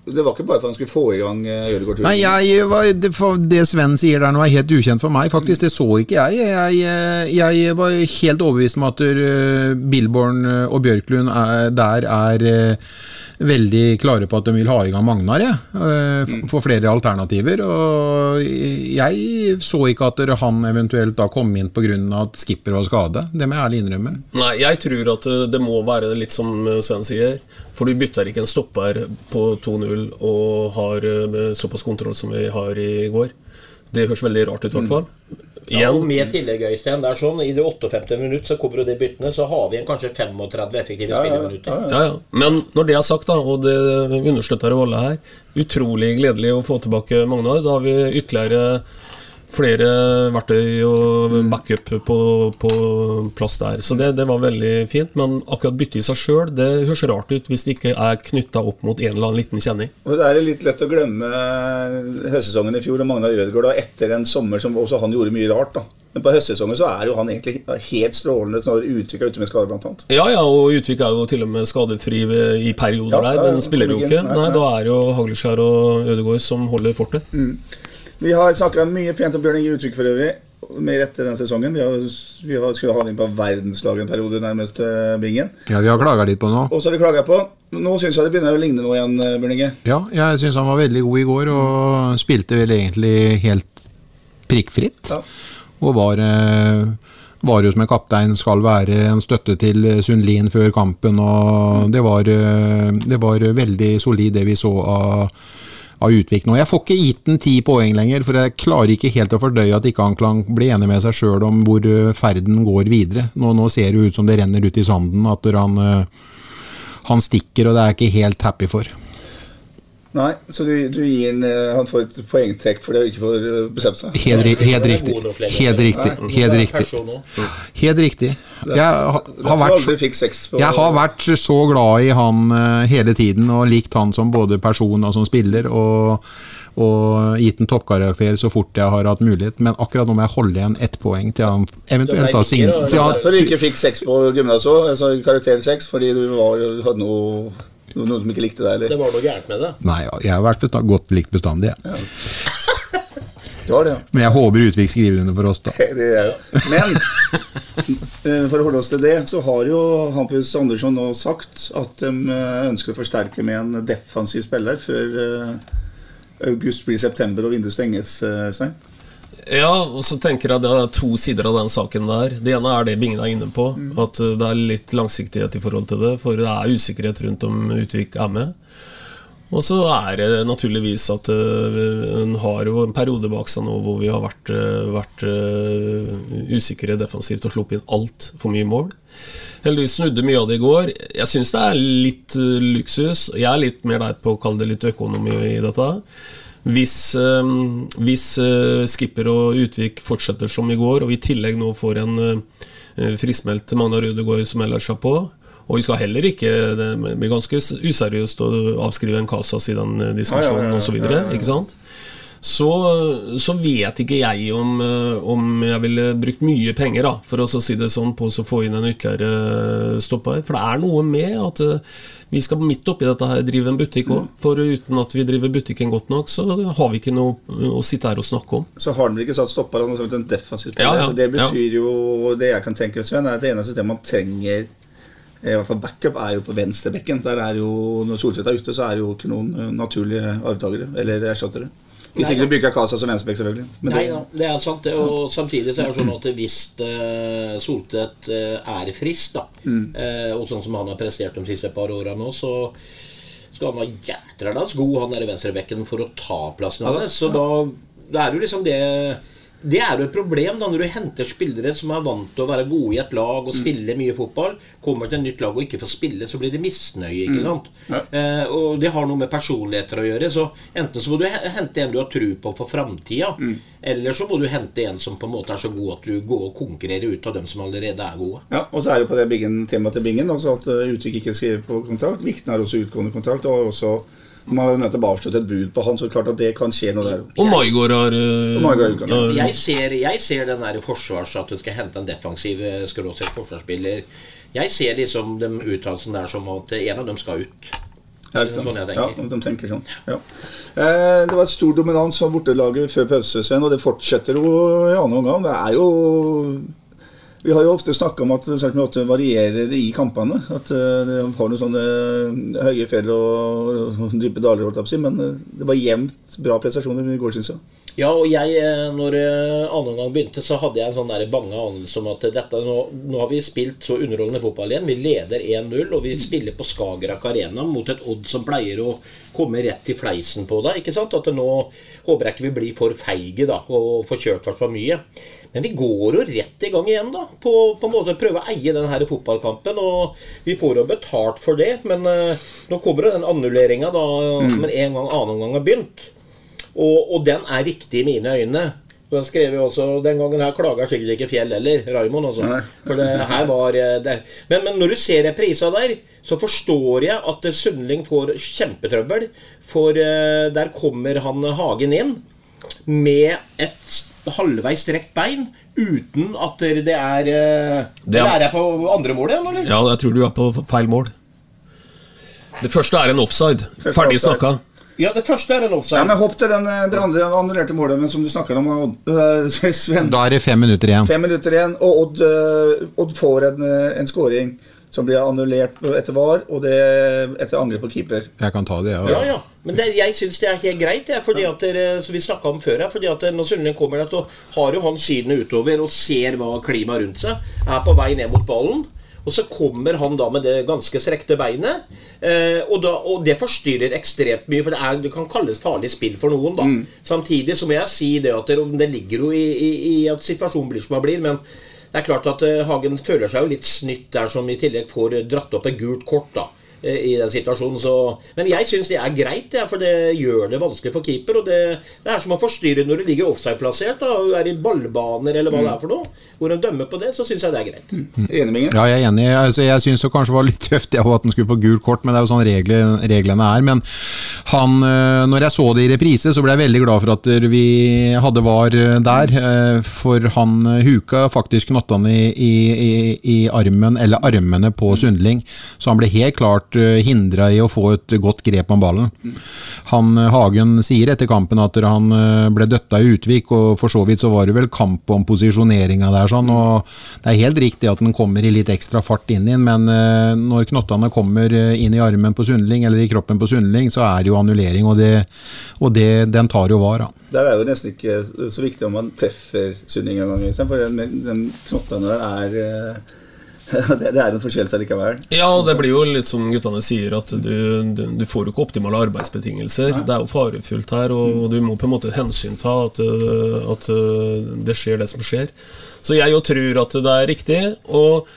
det var ikke bare for at han skulle få i gang Ødegaard-turen? Nei, jeg, var- det, det Sven sier der nå er helt ukjent for meg. Faktisk, Det så ikke jeg. Jeg, jeg var helt overbevist om at uh, Billborn og Bjørklund er, der er uh, veldig klare på at de vil ha i gang Magnar, jeg. Uh, f- For flere alternativer. Og jeg så ikke at han eventuelt da kom inn pga. at skipper var skade. Det må jeg ærlig innrømme. Nei, jeg tror at eh, det må være litt som eh, Sven sier. For du bytter ikke en stopper på 2-0 og har eh, såpass kontroll som vi har i går. Det høres veldig rart ut, i hvert fall. Ja, og med tillegg, Øystein, det er sånn, I det 58. minutt så kommer jo de byttene, så har vi en kanskje 35 effektive Ja, ja, spilleminutter. ja, ja. Men når det er sagt, da, og det understøtter jo alle her, utrolig gledelig å få tilbake Magnar. Da har vi ytterligere flere verktøy og backup på, på plass der. Så det, det var veldig fint. Men akkurat byttet i seg sjøl, det høres rart ut hvis det ikke er knytta opp mot en eller annen liten kjenning. Og Det er litt lett å glemme høstsesongen i fjor og Magnar Ødegaard da, etter en sommer som også han gjorde mye rart. da. Men på høstsesongen så er jo han egentlig helt strålende når Utvik er ute med skade, bl.a. Ja, ja, og Utvik er jo til og med skadefri i perioder Ja, der, men spiller jo ikke. Nei, Nei. Da er jo Hagleskjær og Ødegaard som holder fortet. Vi har snakka mye pent om Bjørn Inge Utvik for øvrig, med rette denne sesongen. Vi, har, vi har, skulle ha han inn på verdenslaget en periode, nærmest eh, bingen. Ja, Vi har klaga litt på nå. Og så har vi klaga på Nå syns jeg det begynner å ligne noe igjen, eh, Bjørn Inge. Ja, jeg syns han var veldig god i går, og spilte vel egentlig helt prikkfritt. Ja. Og var, eh, var jo som en kaptein skal være en støtte til Sundlin før kampen. Og det var, det var veldig solid det vi så av, av Utvik nå. Jeg får ikke gitt den ti poeng lenger, for jeg klarer ikke helt å fordøye at ikke han kan bli enig med seg sjøl om hvor eh, ferden går videre. Nå, nå ser det ut som det renner ut i sanden, at han, eh, han stikker, og det er jeg ikke helt happy for. Nei, så du, du gir han eh, Han får et poengtrekk for det og ikke får eh, bestemt seg? Helt, helt riktig. lenger. Helt riktig. Helt riktig. Helt riktig. Jeg har vært jeg har vært så glad i han eh, hele tiden, og likt han som både person og som spiller. Og, og gitt en toppkarakter så fort jeg har hatt mulighet. Men akkurat nå må jeg holde igjen ett poeng til han eventuelt har Det ble sign... ikke, da. til han- Derfor du ikke fikk seks på gymnaset òg, altså karakteren seks, fordi du var, hadde noe, noen som ikke likte deg, eller? Det var noe gærent med det. Nei, jeg har vært bestand, godt likt bestandig, jeg. Det, ja. Men jeg håper Utvik skriver under for oss, da. Det er jo. Men eh, for å holde oss til det, så har jo Hampus Andersson nå sagt at de eh, ønsker å forsterke med en defensiv spiller før eh, august blir september og vinduet stenges. eh, Stein. Ja, og så tenker jeg det er to sider av den saken der. Det ene er det Bingen er inne på, at uh, det er litt langsiktighet i forhold til det. For det er usikkerhet rundt om Utvik er med. Og så er det naturligvis at en har jo en periode bak seg nå hvor vi har vært, uh, vært usikre defensivt og sluppet inn altfor mye mål. Heldigvis snudde mye av det i går. Jeg syns det er litt luksus. Jeg er litt mer der på å kalle det litt økonomi i dette. Hvis, eh, hvis eh, Skipper og Utvik fortsetter som i går, og vi i tillegg nå får en eh, friskmeldt Magnar Ødegaard som ellers er på Og vi skal heller ikke Det blir ganske useriøst å avskrive en Casas i den eh, diskusjonen ja, ja, ja, osv. ja, ja, ja. Så, så vet ikke jeg om, eh, om jeg ville brukt mye penger da, for å si det sånn, på å få inn en ytterligere stopper. For det er noe med at eh, vi skal midt oppi dette her drive en butikk òg. For uten at vi driver butikken godt nok, så har vi ikke noe å sitte her og snakke om. Så har dere ikke satt stopper han har sagt en defensiv spiller. Ja, ja, Det betyr jo Det jeg kan tenke, Sven, er at det eneste stedet man trenger i hvert fall backup er jo på venstrebekken. Der er jo, Når Solseth er ute, så er det jo ikke noen eh, naturlige arvtakere eller erstattere. Hvis ikke du bruker Casa som Vensbekk, selvfølgelig. Men Nei det- da, det er sant. det, Og samtidig så er det sånn at hvis uh, Soltvedt eh, er frisk, da, eh, og sånn som han har prestert de siste par åra nå, så skal han være jædrans god, han der venstrebekken, for å ta plassen hans. Så da det er jo liksom det det er jo et problem da når du henter spillere som er vant til å være gode i et lag og spille mye fotball. Kommer til et nytt lag og ikke får spille, så blir det misnøye. ikke Mm. sant? Ja. Eh, og det har noe med personligheter å gjøre. Så enten så må du hente en du har tro på for framtida, Mm. eller så må du hente en som på en måte er så god at du går og konkurrerer ut av dem som allerede er gode. Ja, og så er det på det bingen, temaet til Bingen også at uh, Utvik ikke skriver på kontrakt. Vikten har også utgående kontrakt. Og også man har jo nettopp avsluttet et bud på han, så klart at det kan skje noe der. Og Maigård har eh, har Jeg ser, jeg ser den der forsvars at du skal hente en defensiv skråsett forsvarsspiller. Jeg ser liksom den uttalelsen der som at en av dem skal ut. Ja, ikke sant? Sånn jeg ja, de tenker sånn. Ja. Eh, det var et stor dominans av bortelaget før pause, og det fortsetter jo i annen omgang. Det er jo Vi har jo ofte snakka om at det varierer i kampene. At eh, det har noen sånne høye fjell og, dype daler. Men eh, det var jevnt bra prestasjoner i går, syns jeg. Ja, og jeg, eh, når andre annen gang begynte, så hadde jeg en sånn der bange anelse om at dette, nå, nå har vi spilt så underholdende fotball igjen. Vi leder 1-0, og vi spiller på Skagerrak Arena mot et Odd som pleier å komme rett i fleisen på deg. ikke sant? At nå håper jeg ikke vi blir for feige da, og får kjørt hvert for mye. Men vi går jo rett i gang igjen, da. På, på en måte prøve å eie denne her fotballkampen. Og vi får jo betalt for det, men uh, nå kommer jo den annulleringa da, men en gang annen omgang har begynt. Og, og den er riktig i mine øyne. Så jeg skrev jo også, Den gangen her klager sikkert ikke Fjell heller, Raymond. Altså. For det her var eh, det. Men, men når du ser reprisa der, så forstår jeg at eh, Sundling får kjempetrøbbel. For eh, der kommer han Hagen inn med et halvveis strekt bein. Uten at det er Det er- er jeg på andre målet igjen, eller? Ja, jeg tror du er på feil mål. Det første er en offside. Første Ferdig offside. snakka. Ja, det første er en offside. Ja, men Hopp til den, eh, det andre annullerte målet men som du snakker om, Odd, eh, Sven. Da er det fem minutter igjen. Fem minutter igjen, og Odd, eh, Odd får en, en scoring som blir annullert etter VAR, og det etter angrep på keeper. Jeg kan ta det, ja. Ja, ja. Men det, jeg syns det er helt greit, det, fordi at dere, som vi snakka om før. Jeg, fordi at Når Sundling kommer der, så har jo han sidene utover og ser hva klimaet rundt seg er på vei ned mot ballen. Og så kommer han da med det ganske strekte beinet. Eh, og, da, og det forstyrrer ekstremt mye, for det, er, det kan kalles farlig spill for noen. da. Samtidig så må jeg si det at det, det ligger jo i, i, i at situasjonen blir som den blir. Men det er klart at eh, Hagen føler seg jo litt snytt der, som i tillegg får dratt opp et gult kort. da i den situasjonen. Så, men jeg syns det er greit, ja, for det gjør det vanskelig for keeper. og Det, det er som å forstyrre når du ligger offside-plassert og er i ballbaner eller hva det er for noe. Hvor en dømmer på det, så syns jeg det er greit. Enig med Ja, jeg er enig. Altså, jeg syns det kanskje var litt tøft ja, at han skulle få gult kort, men det er jo sånn reglene, reglene er. Men han, øh, når jeg så det i reprise, så ble jeg veldig glad for at vi hadde VAR øh, der. For han huka faktisk knottene i, i, i, i armen, eller armene på Sundling, så han ble helt klart hindra i å få et godt grep om ballen. Han øh, Hagen sier etter kampen at han øh, ble døtta i Utvik, og for så vidt så var det vel kamp om posisjoneringa der, sånn, og det er helt riktig at den kommer i litt ekstra fart inn i den, men når knottene kommer inn i armen på Sundling, eller i kroppen på Sundling, så er det jo annullering, og, det, og det, den tar jo VAR. da. Der er jo nesten ikke så viktig om man treffer Sundling en gang, for den, den knottene der er eh, det, det er en forseelse likevel. Ja, det blir jo litt som guttene sier, at du, du, du får jo ikke optimale arbeidsbetingelser. Det er jo farefullt her, og, og du må på en måte hensynta at, øh, at øh, det skjer det som skjer. Så jeg jo tror at det er riktig. Og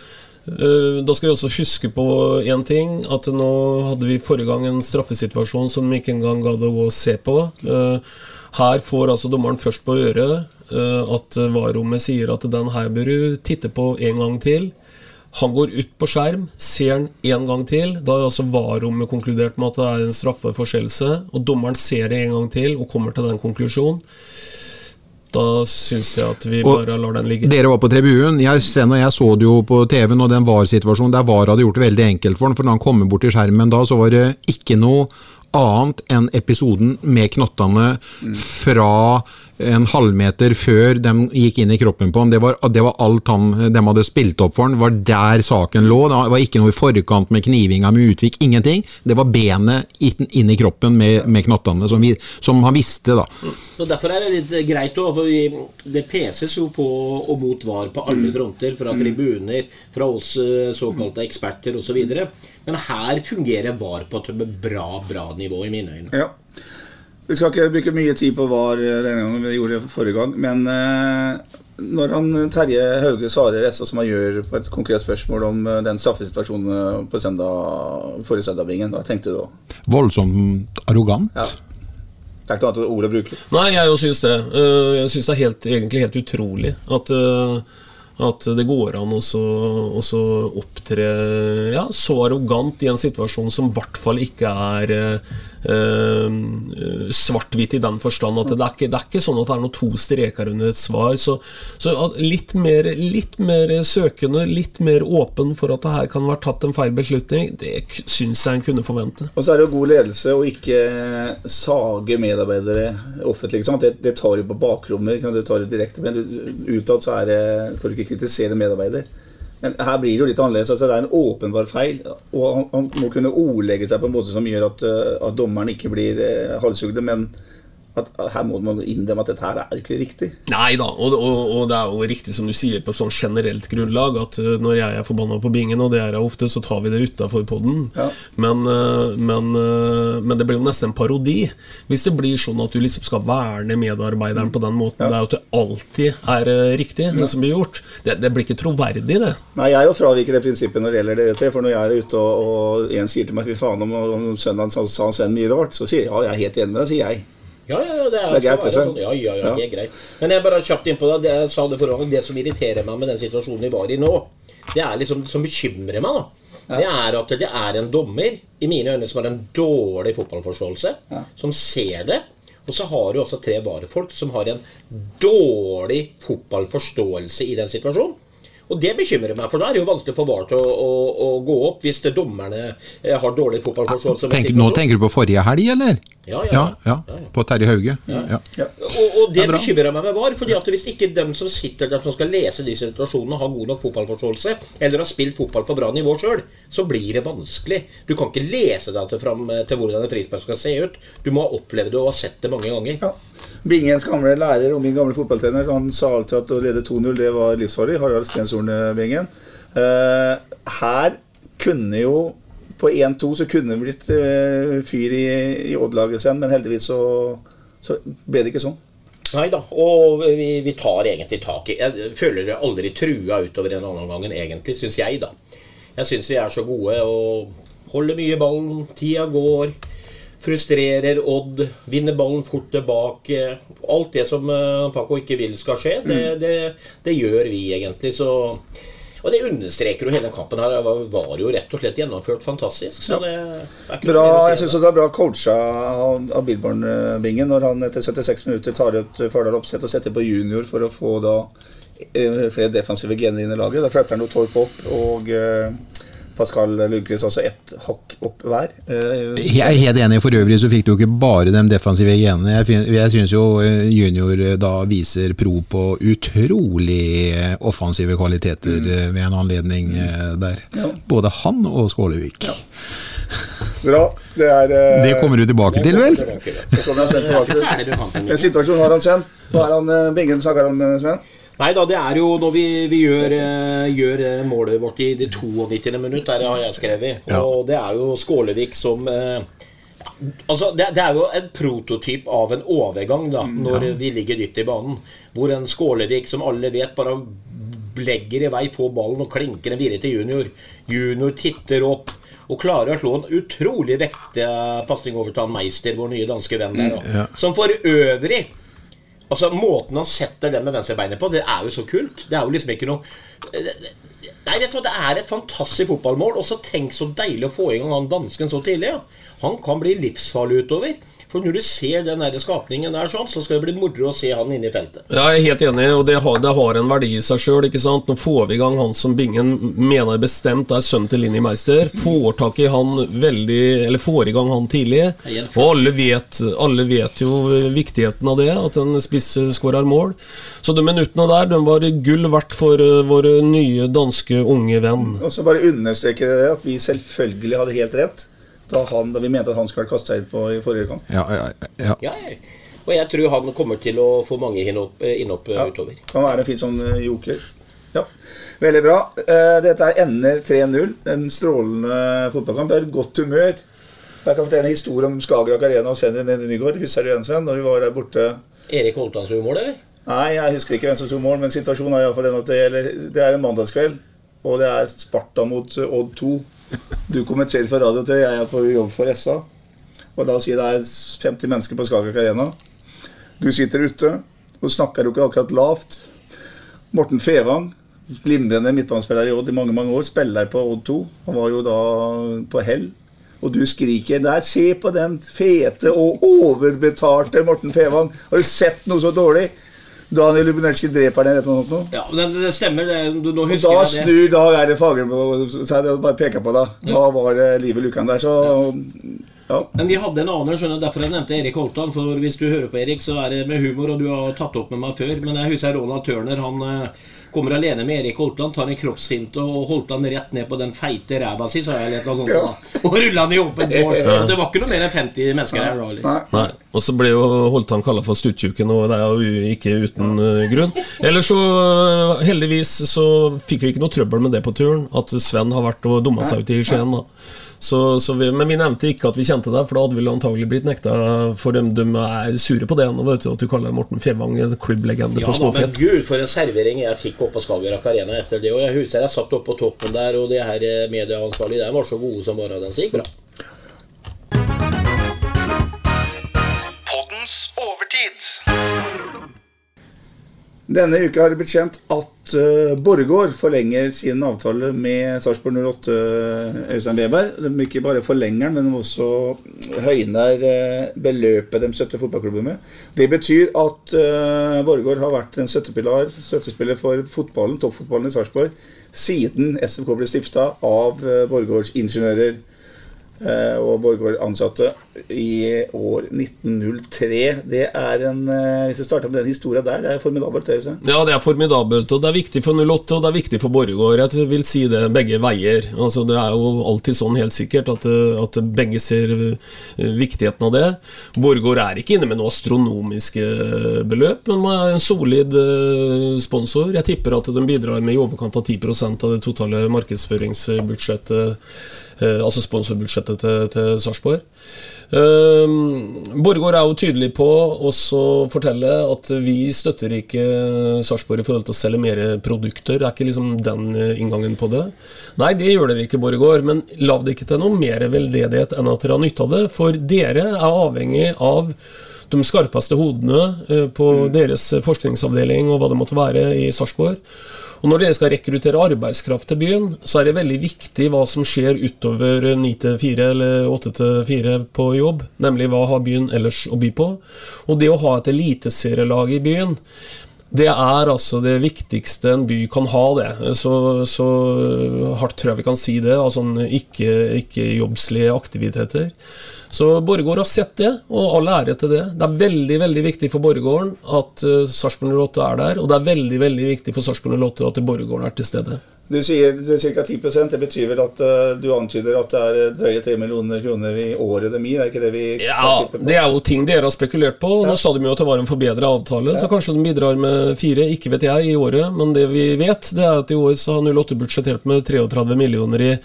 øh, da skal vi også huske på én ting, at nå hadde vi forrige gang en straffesituasjon som vi ikke engang gadd å se på. Her får altså dommeren først på øret at VAR-rommet sier at den her bør du titte på en gang til. Han går ut på skjerm, ser den en gang til. Da har altså VAR-rommet konkludert med at det er en straffeforseelse. Og dommeren ser det en gang til og kommer til den konklusjonen. Da syns jeg at vi Og bare lar den ligge. Dere var på tribunen. Jeg, Sven og jeg så det jo på TV-en, og den VAR-situasjonen der VAR hadde gjort det veldig enkelt for den For når han kommer bort til skjermen da, så var det ikke noe annet enn episoden med knottene fra en halvmeter før de gikk inn i kroppen på ham. Det var, det var alt han, de hadde spilt opp for ham, var der saken lå. Det var ikke noe i forkant med knivinga med Utvik. Ingenting. Det var benet inn, i kroppen med, med knottene, som, vi, som han visste, da. Så Derfor er det litt greit òg, for vi, det peses jo på og mot VAR på alle fronter. Fra tribuner, fra oss eh, såkalte eksperter osv. Men her fungerer VAR på et bra, bra nivå, i mine øyne. Ja. Vi skal ikke bruke mye tid på VAR denne gangen vi gjorde det forrige gang. Men eh, når han Terje Hauge svarer SA som han gjør på et konkret spørsmål om eh, den straffesituasjonen eh, på søndag, forrige søndagbingen, hva tenkte du da? Voldsomt arrogant. Ja. Det er ikke annet ord å bruke. Nei, jeg jo syns det. Eh, Jeg syns det er helt, egentlig helt utrolig at, eh, at det går an å så, å så opptre ja, så arrogant i en situasjon som i hvert fall ikke er eh, eh, svart-hvitt i den forstand at det er, ikke, det er ikke sånn at det er noen to streker under et svar. Så, så litt, mer, litt mer søkende, litt mer åpen for at det her kan være tatt en feil beslutning, det syns jeg en kunne forvente. Og så er det jo god ledelse å ikke sage medarbeidere offentlig. Det, det tar jo på bakrommet, du tar det direkte, men utad så er det, skal du ikke kritisere medarbeider. Men her blir det jo litt annerledes. altså Det er en åpenbar feil. Og han, han må kunne ordlegge seg på en måte som gjør at, eh, at dommeren ikke blir uh, halshugde, men at her må man innrømme at dette her er ikke riktig. Nei da, og, og, og det er jo riktig som du sier på sånn generelt grunnlag at uh, når jeg er forbanna på bingen, og det er jeg ofte, så tar vi det utafor poden. Ja. Men, uh, men, uh, men det blir jo nesten en parodi. Hvis det blir sånn at du liksom skal verne medarbeideren på den måten. Det er jo at det alltid er riktig, det som blir gjort. Det, det blir ikke troverdig, det. Nei, jeg er jo fraviker det prinsippet når det gjelder det. For når jeg er ute og, og en sier til meg fy faen om, om søndagen sa, sa Sven mye rart, så sier jeg ja, jeg er helt enig med deg, sier jeg. Ja, ja, ja, det er, Det er greit, det, sånn. Ja, ja, ja, det er greit. Men jeg bare kjapt innpå det. det jeg sa det forrige gang, det som irriterer meg med den situasjonen vi var i nå, det er liksom som bekymrer meg, da. Det er at det er en dommer, i mine øyne, som har en dårlig fotballforståelse, som ser det. Og så har du også tre varefolk som har en dårlig fotballforståelse i den situasjonen. Og det bekymrer meg, for da er det jo vanskelig for VAR til å, å, å gå opp hvis det dommerne eh, har dårlig fotballforståelse. Tenk, nå tenker du på forrige helg, eller? Ja, ja. ja, På Terje Hauge? Ja. Og, og det Det er bekymrer meg med VAR. fordi at Hvis ikke dem som sitter der som skal lese de situasjonene, har god nok fotballforståelse, eller har spilt fotball på bra nivå sjøl, så blir det vanskelig. Du kan ikke lese deg til fram eh, til hvordan en frispark skal se ut. Du må ha opplevd det og ha sett det mange ganger. Ja. Bingens gamle lærer og min gamle fotballtrener han sa alltid at å lede 2-0 det var livsfarlig. Harald Stenshorne Bingen. Uh, her kunne jo På 1-2 så kunne det blitt uh, fyr i, i Odd-laget, men heldigvis så, så ble det ikke sånn. Nei da. Og vi, vi tar egentlig tak i Jeg føler det aldri trua utover en annen gang enn egentlig, syns jeg, da. Jeg syns vi er så gode og holder mye ballen. Tida går. Frustrerer Odd. Vinner ballen fort tilbake. Alt det som eh, Paco ikke vil skal skje, det, det, det gjør vi egentlig. Så og det understreker jo hele kampen her. Var, var jo rett og slett gjennomført fantastisk. Så det ikke Bra, jeg syns det. det er bra coacha av, av Billborn-bingen når han etter 76 minutter tar ut Fardal Opseth og setter på junior for å få da eh, flere defensive gener inn i laget. Da flytter han jo Torp opp og eh, Pascal Lundqvist altså ett hakk opp hver. Eh, Jeg er helt enig. For øvrig så fikk du ikke bare de defensive genene. Jeg, syns jo eh, junior eh, da viser pro på utrolig offensive kvaliteter mm. ved en anledning eh, der. Både han og Skålevik. bra. Det er Det kommer du tilbake til, vel? det kommer jeg Sven tilbake til. En situasjonen har han sendt. Hva er han Bingen snakker om, Sven? Nei da, det er jo når vi, vi gjør, eh, gjør eh, målet vårt i det 92. minutt, der har jeg skrevet. Ja. Og det er jo Skålevik som eh, Altså, det, det er jo en prototyp av en overgang, da, når vi ligger dypt i banen. Hvor en Skålevik, som alle vet, bare legger i vei på ballen og klinker en videre til junior. Junior titter opp. Og klarer å slå en utrolig vektig pasning over til han Meister, vår nye danske venn der. da. Ja. Som for øvrig Altså, Måten han setter det med venstrebeinet på, det er jo så kult. Det er jo liksom ikke noe Nei, vet du hva, Det er et fantastisk fotballmål. Og så tenk så deilig å få i gang han dansken så tidlig. Ja. Han kan bli livsfarlig utover. For når du ser den der skapningen der, sånn, så skal det bli moro å se han inne i feltet. Ja, jeg er helt enig, og det har, det har en verdi i seg sjøl. Nå får vi i gang han som Bingen mener bestemt er sønnen til Linni Meister. Får tak i han veldig Eller får i gang han tidlig. Og alle vet, alle vet jo viktigheten av det, at en spiss skårer mål. Så de minuttene der de var gull verdt for våre nye danske unge venn. Og så bare understreker jeg at vi selvfølgelig hadde helt rett da, han, da vi mente at han skulle vært kasta inn på i forrige kamp. Ja, ja, ja. Ja, ja. Og jeg tror han kommer til å få mange innhopp, eh, innhopp eh, Ja. utover. Kan være en fin sånn eh, joker. Ja, Veldig bra. Eh, Dette er ender 3-0. En strålende fotballkamp. Det er godt humør. Jeg kan fortelle en historie om Skagerrak Arena og Sven René Nygaard. Husker du den, Sven? Når vi var der borte Erik Holtan som gjorde mål, eller? Nei, jeg husker ikke hvem som sto mål, men situasjonen er iallfall den at det, gjelder, det er en mandagskveld, og det er Sparta mot eh, Odd 2. Du kommenterer for radio 3, jeg er på jobb for SA. Og da sier det er 50 mennesker på Skagerrak Arena. Du sitter ute og snakker jo ikke akkurat lavt. Morten Fevang, glimrende midtbanespiller i Odd i mange mange år, spiller på Odd 2. Han var jo da på hell. Og du skriker der 'Se på den fete og overbetalte Morten Fevang'. Har du sett noe så dårlig? Daniel Lubinelski dreper den eller noe sånt. Ja, men det, det stemmer. Det, du, nå Og husker da jeg det. snur Dag Eide Fagermo seg og bare peker på deg. Da var det livet i luken der, så ja. Men vi hadde en annen, skjønner derfor jeg nevnte Erik Holtan. For hvis du hører på Erik, så er det med humor, og du har tatt opp med meg før. Men jeg husker Ronald Turner. Han eh, kommer alene med Erik Holtland, tar en kroppsfinte og holdt han rett ned på den feite ræva si, sa jeg, litt noe sånt. Da. Og rulla han i åpent mål. Det var ikke noe mer enn 50 mennesker her da. Nei. Og så ble jo Holtan kalla for stuttjuken, og det er jo ikke uten uh, grunn. Eller så, eh, heldigvis, så fikk vi ikke noe trøbbel med det på turen, at Sven har vært og dumma seg ut i Skien. da så, så vi, Men vi nevnte ikke at vi kjente deg, for da hadde vi antagelig blitt nekta. For de, de er sure på det nå, vet du, at du kaller Morten Fjellvang en klubblegende Ja for Ja, men gud, for en servering jeg fikk oppe på Skagerrak Arena etter det. Og jeg husker jeg satt oppe på toppen der, og det her medieansvarlige der var så gode som bare den. Så gikk bra. Denne uka har det blitt kjent at uh, Borregaard forlenger sin avtale med Sarpsborg 08 Øystein Weber. De ikke bare forlenger den, men også høyner uh, beløpet de støtter fotballklubben med. Det betyr at uh, Borregaard har vært en støttepilar, støttespiller for fotballen, toppfotballen i Sarpsborg siden SFK ble stifta av uh, Borregaards ingeniører eh, og Borregaard-ansatte i år 1903. Det er en eh, Hvis vi starter med den historia der, det er formidabelt. det, Ja, det er formidabelt, og det er viktig for 08, og det er viktig for Borregaard. Jeg vil si det begge veier. Altså, det er jo alltid sånn, helt sikkert, at, eh, at begge ser eh, viktigheten av det. Borregaard er ikke inne med noe astronomiske eh, beløp, men man er en solid eh, sponsor. Jeg tipper at de bidrar med i overkant av 10% av det totale markedsføringsbudsjettet, eh, altså sponsorbudsjettet til, til Sarpsborg. Um, Borregaard er jo tydelig på å fortelle at vi støtter ikke Sarpsborg i forhold til å selge mer produkter. Det er ikke liksom den eh, inngangen på det. Nei, det gjør dere ikke, Borregaard, men lav det ikke til noe mer veldedighet enn at dere har nytte av det. For dere er avhengig av de skarpeste hodene på på deres forskningsavdeling og hva det måtte være i Sarpsborg. Og når dere skal rekruttere arbeidskraft til byen, så er det veldig viktig hva som skjer utover 9 til 4 eller 8 til 4 på jobb, nemlig hva har byen ellers å by på. Og det å ha et eliteserielag i byen, det er altså det viktigste en by kan ha, det. Så, så hardt tror jeg vi kan si det, av sånne ikke-jobbslige aktiviteter. Så Borregaard har sett det, og all ære til det. Det er veldig veldig viktig for Borregaarden at uh, Sarpsborg 08 er der, og det er veldig veldig viktig for Sarpsborg 08 at Borregaarden er til stede. Du sier ca. 10% Det betyr vel at eh, du antyder at det er eh, drøye 3 millioner kroner i året det gir? Er ikke det vi Ja, det er jo ting dere har spekulert på. Nå sa de jo at det var en forbedra avtale, så kanskje de bidrar med fire, ikke vet jeg, i året. Men det vi vet, det er at i år så har 08 budsjettert med 33 millioner i i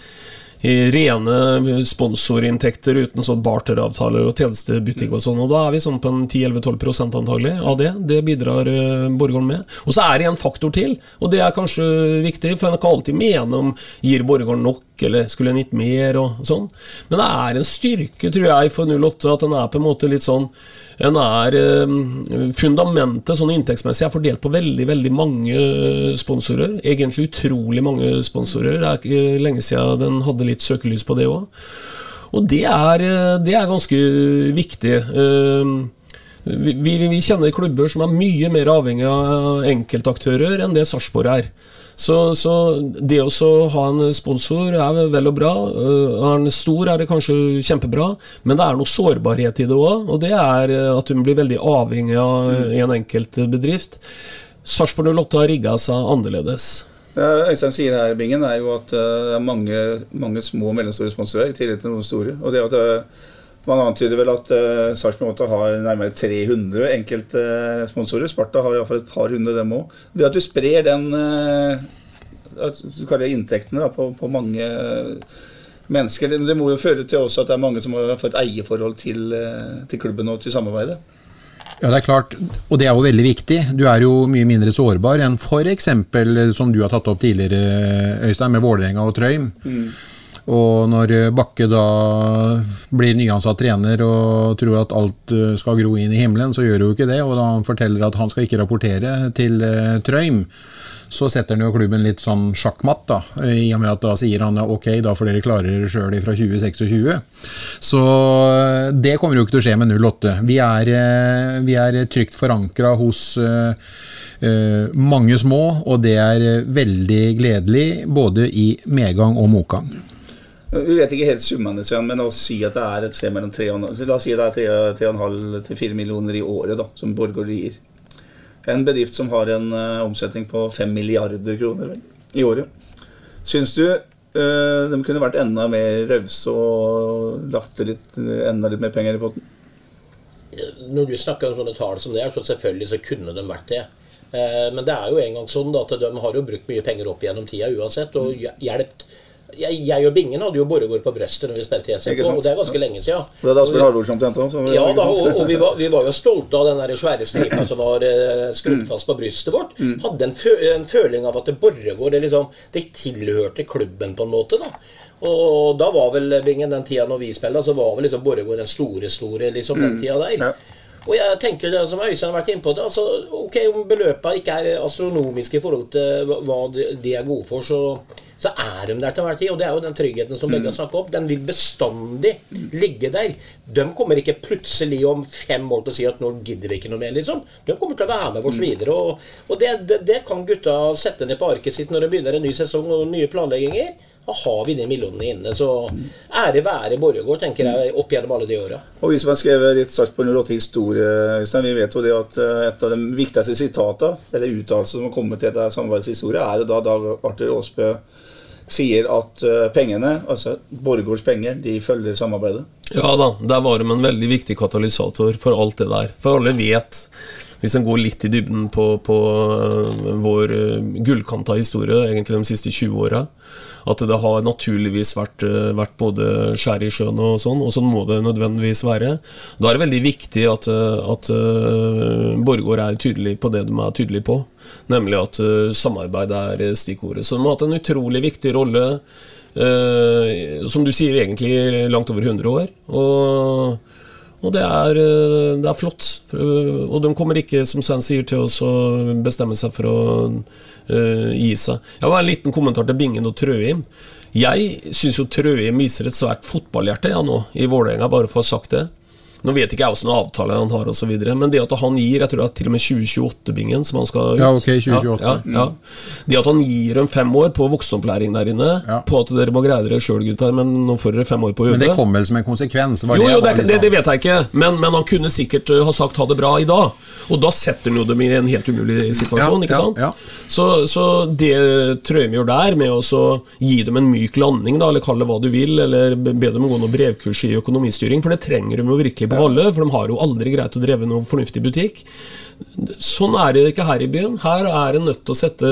rene sponsorinntekter uten sånn barteravtaler og tjenestebutikk og sånn. Og da er vi sånn på en 10-11-12% antagelig av det. Det bidrar uh, Borregaard med. Og så er det en faktor til, og det er kanskje viktig, for en kan alltid mene om gir Borregaard nok, eller skulle en gitt mer, og sånn. Men det er en styrke, tror jeg, for 08 at den er på en måte litt sånn en er uh, Fundamentet sånn inntektsmessig er fordelt på veldig veldig mange sponsorer. Egentlig utrolig mange sponsorer. Det er ikke lenge siden den hadde litt søkelys på det òg. Og det er, det er ganske viktig. Vi, vi, vi kjenner klubber som er mye mer avhengig av enkeltaktører enn det Sarpsborg er. Så, så, det å ha en sponsor er vel og bra. Er den stor, er det kanskje kjempebra, men det er noe sårbarhet i det òg. Og det er at hun blir veldig avhengig av en enkelt bedrift. Sarpsborg 08 har rigga seg annerledes. Øystein sier her, Bingen, er jo at det er mange, mange små og mellomstore sponsorer i tillegg til noen store. Og det at uh, Man antyder vel at uh, Sarpsborg har nærmere 300 enkelte uh, sponsorer. Sparta har iallfall et par hundre, dem òg. Det at du sprer den uh, Du kaller det inntektene da, på, på mange mennesker. Det, det må jo føre til også at det er mange som har fått eierforhold til, uh, til klubben og til samarbeidet. Ja, det er klart, og det er jo veldig viktig. Du er jo mye mindre sårbar enn f.eks. som du har tatt opp tidligere, Øystein, med Vålerenga og Trøim. Og når Bakke da blir nyansatt trener og tror at alt eh, skal gro inn i himmelen, så gjør hun jo ikke det. Og da han forteller at han skal ikke rapportere til eh, Trøim, så setter han jo klubben litt sånn sjakkmatt, da. I og med at da sier han ok, da får dere klare dere sjøl fra 2026. Så eh, det kommer jo ikke til å skje med 08. Vi er, vi er trygt forankra hos mange små, og det er veldig gledelig både i medgang og motgang. Vi vet ikke helt summene, men oss si at det er et sted mellom 3,5 La oss si det 3,5 til 4 millioner i året da, som Borregaard gir. En bedrift som har en uh, omsetning på 5 milliarder kroner vel, i året. Syns du uh, de kunne vært enda mer rause og lagt litt, enda litt mer penger i potten? Når du snakker om sånne tall som det er, så selvfølgelig så kunne de vært det. Eh, Men det er jo en gang sånn at de har jo brukt mye penger opp gjennom tida uansett, og hjulpet jeg, jeg og Bingen hadde jo Borregaard på brøstet når vi spilte i SFK, og det er ganske lenge siden. Det er da spiller Harvard-sjampion også. så- Ja da, og, og vi, var, vi var jo stolte av den der svære stripa som var eh, skrudd fast på brystet vårt. Hadde en, fø en føling av at Borregaard det liksom, det tilhørte klubben på en måte. da. Og da var vel Bingen den tida når vi spilte, så var vel liksom Borregaard den store, store liksom den tida der. Ja. Og jeg tenker det som Øystein har vært inne på det, altså, ok, Om beløpene ikke er astronomiske i forhold til hva- de er gode for, så, så er de der til enhver tid. Og det er jo den tryggheten som begge har snakket om. Den vil bestandig ligge der. De kommer ikke plutselig om fem år til å si at nå gidder vi ikke noe mer, liksom. De kommer til å være med oss videre. Og, og det, det, det kan gutta sette ned på arket sitt når det begynner en ny sesong og nye planlegginger. Da har vi de millionene inne. Så ære være Borregaard, tenker jeg, opp gjennom alle de åra. Og vi som har skrevet litt Sarpsborg 08-historie, Øystein, vi vet jo det at eh, et av de viktigste sitatene, eller uttalelsene som har kommet til dette samarbeidets historie, er jo da Dag Arthur Aasbø sier at eh, pengene, altså Borregaards penger, de følger samarbeidet. Ja da, der var de en veldig viktig katalysator for alt det der. For alle vet, hvis en går litt i dybden på, på øh, vår øh, gullkanta historie, egentlig de siste 20 åra, at det har naturligvis vært, vært både skjær i sjøen og sånn, og sånn må det nødvendigvis være. Da er det veldig viktig at, at Borregaard er tydelig på det de er tydelige på, nemlig at øh, samarbeid er stikkordet. Så de har hatt en utrolig viktig rolle. Eh, som du sier, egentlig langt over 100 år. Og, og det, er, eh, det er flott. Eh, Og de kommer ikke, som Sven sier, til å bestemme seg for å eh, gi seg. Jeg har en liten kommentar til Bingen og Trøim. Jeg syns jo Trøim viser et svært fotballhjerte ja, nå, i Vålerenga, bare for å ha sagt det. Nå vet ikke jeg åssen avtale han har, og så videre, men det at han gir Jeg tror det er til og med 2028-bingen som han skal ut. Ja, ok, 2028. Ja, ja, ja. Det at han gir dem fem år på voksenopplæring der inne, Ja. på at dere må greie dere sjøl, gutter, men nå får dere fem år på å Men det øve. kom vel som en konsekvens? Var Jo, jo, det, det, det vet jeg ikke, men, men han kunne sikkert uh, ha sagt ha det bra i dag. Og da setter han jo dem i en helt umulig situasjon, Ja, ikke ja, sant? ja. Så, så det Trøim gjør der, med å så gi dem en myk landing, da, eller kall det hva du vil, eller be dem gå noe brevkurs i økonomistyring, for det trenger de jo virkelig på alle, for de har jo aldri greit å dreve noen fornuftig butikk. Sånn er det ikke her i byen. Her er en nødt til å sette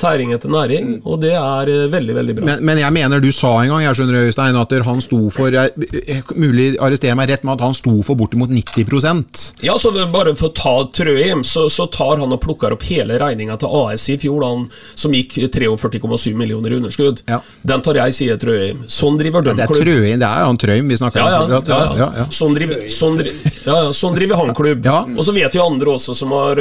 tæring etter næring, og det er eh, veldig, veldig bra. Men, men jeg mener du sa en gang jeg skjønner Øystein, at han sto for jeg, jeg, Mulig arrestere meg rett, med at han sto for bortimot 90% Ja, så bare for å ta Trøim, så, så tar han og plukker opp hele regninga til AS i fjor, han, som gikk 43,7 millioner i underskudd. Ja. Den tar jeg, sier Trøim. Sånn driver de Det er. Trøim, det er han Trøim vi snakker Ja, ja, om. ja, ja. ja, ja. Sånn, driver, sånn, driver, ja, ja, sånn driver han klubb. Ja. Og så vet jo andre også som har,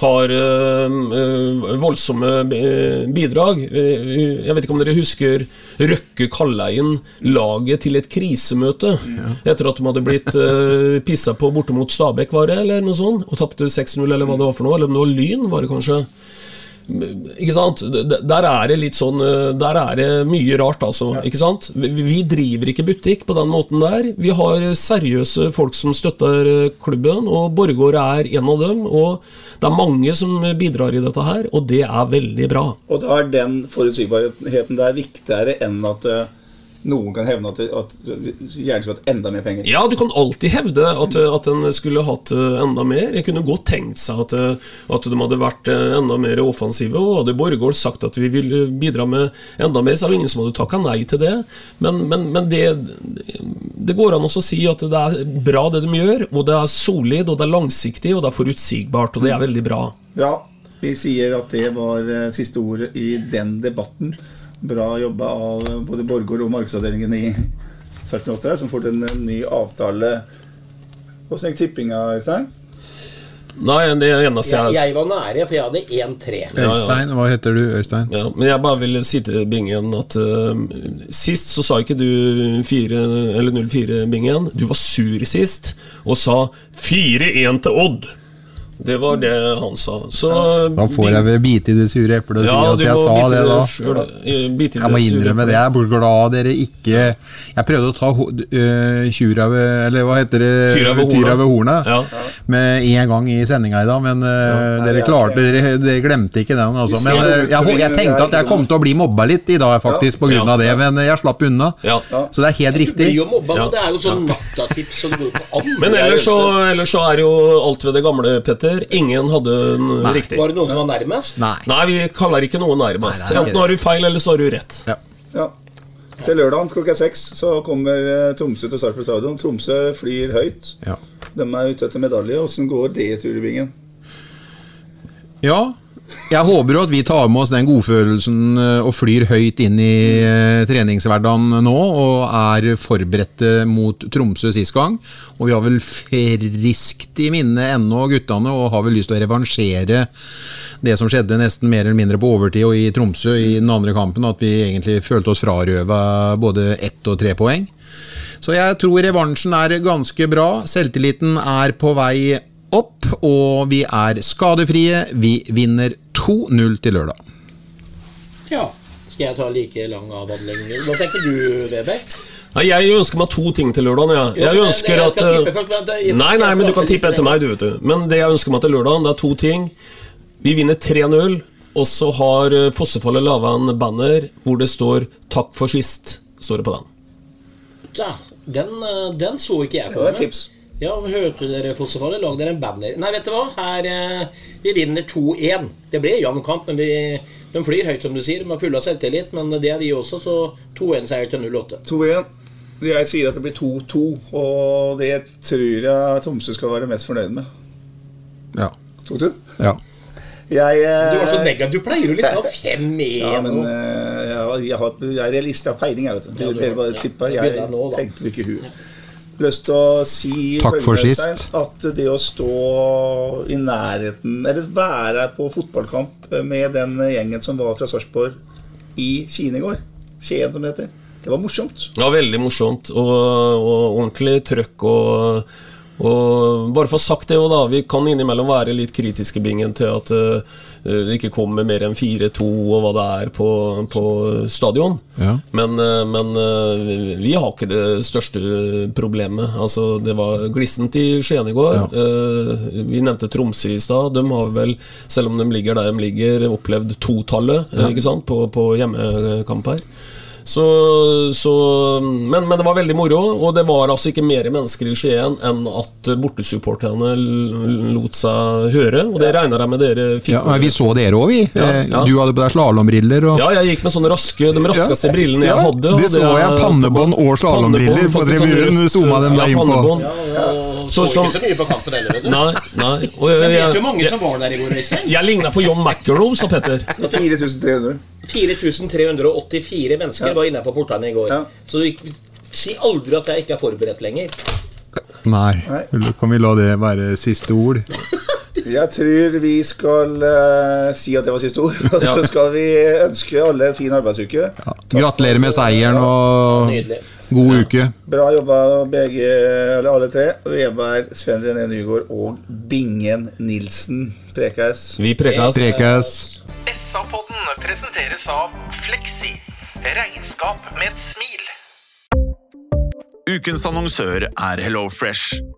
har øh, øh, voldsomme øh, bidrag. Jeg vet ikke om dere husker Røkke Kalleien laget til et krisemøte etter at de hadde blitt pissa på borte mot Stabæk, var det, eller noe sånt, og tapte 6-0, eller hva det var for noe. Eller om det var Lyn, var det kanskje. Ikke sant? Der er det litt sånn øh, Der er det mye rart, altså. Ikke sant? Vi, driver ikke butikk på den måten der. Vi har seriøse folk som støtter øh, klubben, og Borregaard er en av dem. Og det er mange som bidrar i dette her, og det er veldig bra. Og da er den forutsigbarheten der viktigere enn at eh, noen kan hevne at, at gjerne skulle hatt enda mer penger. Ja, du kan alltid hevde at, at en skulle hatt eh, enda mer. Jeg kunne godt tenkt seg at, eh, at de hadde vært eh, enda mer offensive. Og hadde Borregaard sagt at vi vil eh, bidra med enda mer, så er det ingen som hadde takka nei til det. Men, men, men det, det går an å si at det er bra det de gjør, og det er solid, og det er langsiktig, og det er forutsigbart, og det er veldig bra. Ja, Vi sier at det var siste ordet i den debatten. Bra jobba av både Borgård og markedsavdelingen i Sarpsborg her, som får til en ny avtale. Åssen gikk tippinga, Øystein? Nei, det eneste Jeg, jeg jeg var nære, for jeg hadde 1-3. Øystein, hva heter du, Øystein? Ja, men jeg bare vil si til Bingen at uh, sist så sa ikke du 4, eller 0-4, Bingen. Du var sur sist og sa 4-1 til Odd. Det var det han sa. Så Da får jeg vel bite i det sure eplet og si at jeg sa det da. selv, eh, Jeg må innrømme det. Jeg er glad dere ikke Jeg prøvde å ta tjura ved Eller hva heter det? Tyra ved hornet. Ja. Med en gang i sendinga i dag, men øh, dere klarte dere, dere glemte ikke den. Altså. Men uh, jeg, jeg tenkte at jeg kom til å bli mobba litt i dag, faktisk, på grunn av det, men jeg slapp unna. Så det er helt riktig. jo mobba, men det er jo sånn nattatips som går på andre. Men ellers så, ellers så er jo alt ved det gamle, Petter. Ingen hadde den riktig. Var det noen som var nærmest? Nei. Nei, vi kaller ikke noe nærmest. Nei, Enten har du feil, eller så har du rett. Ja. Ja. Til lørdag klokka seks så kommer eh, Tromsø til Sarpsborg stadion. Tromsø flyr høyt. Ja. De er ute etter medalje. Åssen går det, tror du, Bingen? Ja, jeg håper jo at vi tar med oss den godfølelsen eh, og flyr høyt inn i eh, treningshverdagen nå, og er forberedte mot Tromsø sist gang. Og vi har vel friskt i minne ennå, guttene, og har vel lyst til å revansjere det som skjedde nesten mer eller mindre på overtid og i Tromsø i den andre kampen, at vi egentlig følte oss frarøva både ett og tre poeng. Så jeg tror revansjen er ganske bra. Selvtilliten er på vei opp, og vi er skadefrie. Vi vinner 2-0 til lørdag. Ja. Skal jeg ta like lang avhandling? Hva tenker du, Weber? Nei, Jeg ønsker meg to ting til lørdagen. Ja. Jeg ønsker at eh, Nei, nei, men du kan tippe etter meg, du, vet du. Men det jeg ønsker meg til lørdagen, det er to ting. Vi vinner 3-0, og så har eh, Fossefallet laga en banner hvor det står 'Takk for sist'. Står det på den. Ja, den, eh, den så ikke jeg på. Det på. var et tips. Ja, hørte dere Fossefallet? Lag dere en banner. Nei, vet du hva? Her, eh, Vi vinner 2-1. Det ble jevn kamp, men vi, de flyr høyt, som du sier. De er fulle av selvtillit, men det er vi også, så 2-1-seier til 0-8. 2-1. Jeg sier at det blir 2-2, og det tror jeg Tromsø skal være mest fornøyd med. Ja. Tok du? ja. Jeg, eh, Du var så negativ. Du pleier jo liksom å ha 5-1. Ja, men eh, jeg, jeg, har, jeg er realist, jeg har peiling, jeg, vet du. Ja, du Dere bare ja. tipper. Jeg Jeg nå, ikke huet. Lyst til å si Takk for sist. At det å stå i nærheten Eller være på fotballkamp med den gjengen som var fra Sarpsborg i Kine i går, Skien som det heter, det var morsomt. Ja, veldig morsomt og, og ordentlig trøkk og, og Bare for å ha sagt det òg, da. Vi kan innimellom være litt kritiske, Bingen, til at det ikke kommer mer enn 4-2 og hva det er på, på stadion. Ja. Men, eh, men eh, vi har ikke det største problemet. Altså, det var glissent i Skien i går. Eh, Vi nevnte Tromsø i stad. De har vel, selv om de ligger der de ligger, opplevd totallet eh, ikke sant? på, på hjemmekamp her. Så, så, men, men det var veldig moro, og det var altså ikke mer mennesker i Skien enn at bortesupporterne lot seg høre, og det regner jeg med dere fikk. ja vi så dere òg, vi. Ja, Eh, ja. Du hadde på deg slalåmbriller. Og... Ja, jeg gikk med sånne raske, de raskeste brillene jeg Ja, hadde. det så jeg. Pannebånd og slalåmbriller på sånn rødt, Zooma dem ja, deg inn på. Pannebånd. Så, Så ikke så mye på kampen heller. Nei, nei. Og Men jeg, vet jo jeg, mange som var der i går, Øystein? jeg ligna på John McEnroe, sa Petter. 4300. 4384 mennesker var inne på portene i går. Ja. Så du, si aldri at jeg ikke er forberedt lenger. Nei, Nei. kan vi la det være siste ord? Jeg tror vi skal uh, si at det var siste ord. Og så skal vi ønske alle en fin arbeidsuke. Gratulerer med seieren og Nydelig. god uke. Bra jobba begge, eller alle tre. Veberg, Sven René Nygaard og Bingen Nilsen. Prekes. Vi prekes. Prekes. SA-podden presenteres av Fleksi. Regnskap med et smil. Ukens annonsør er HelloFresh.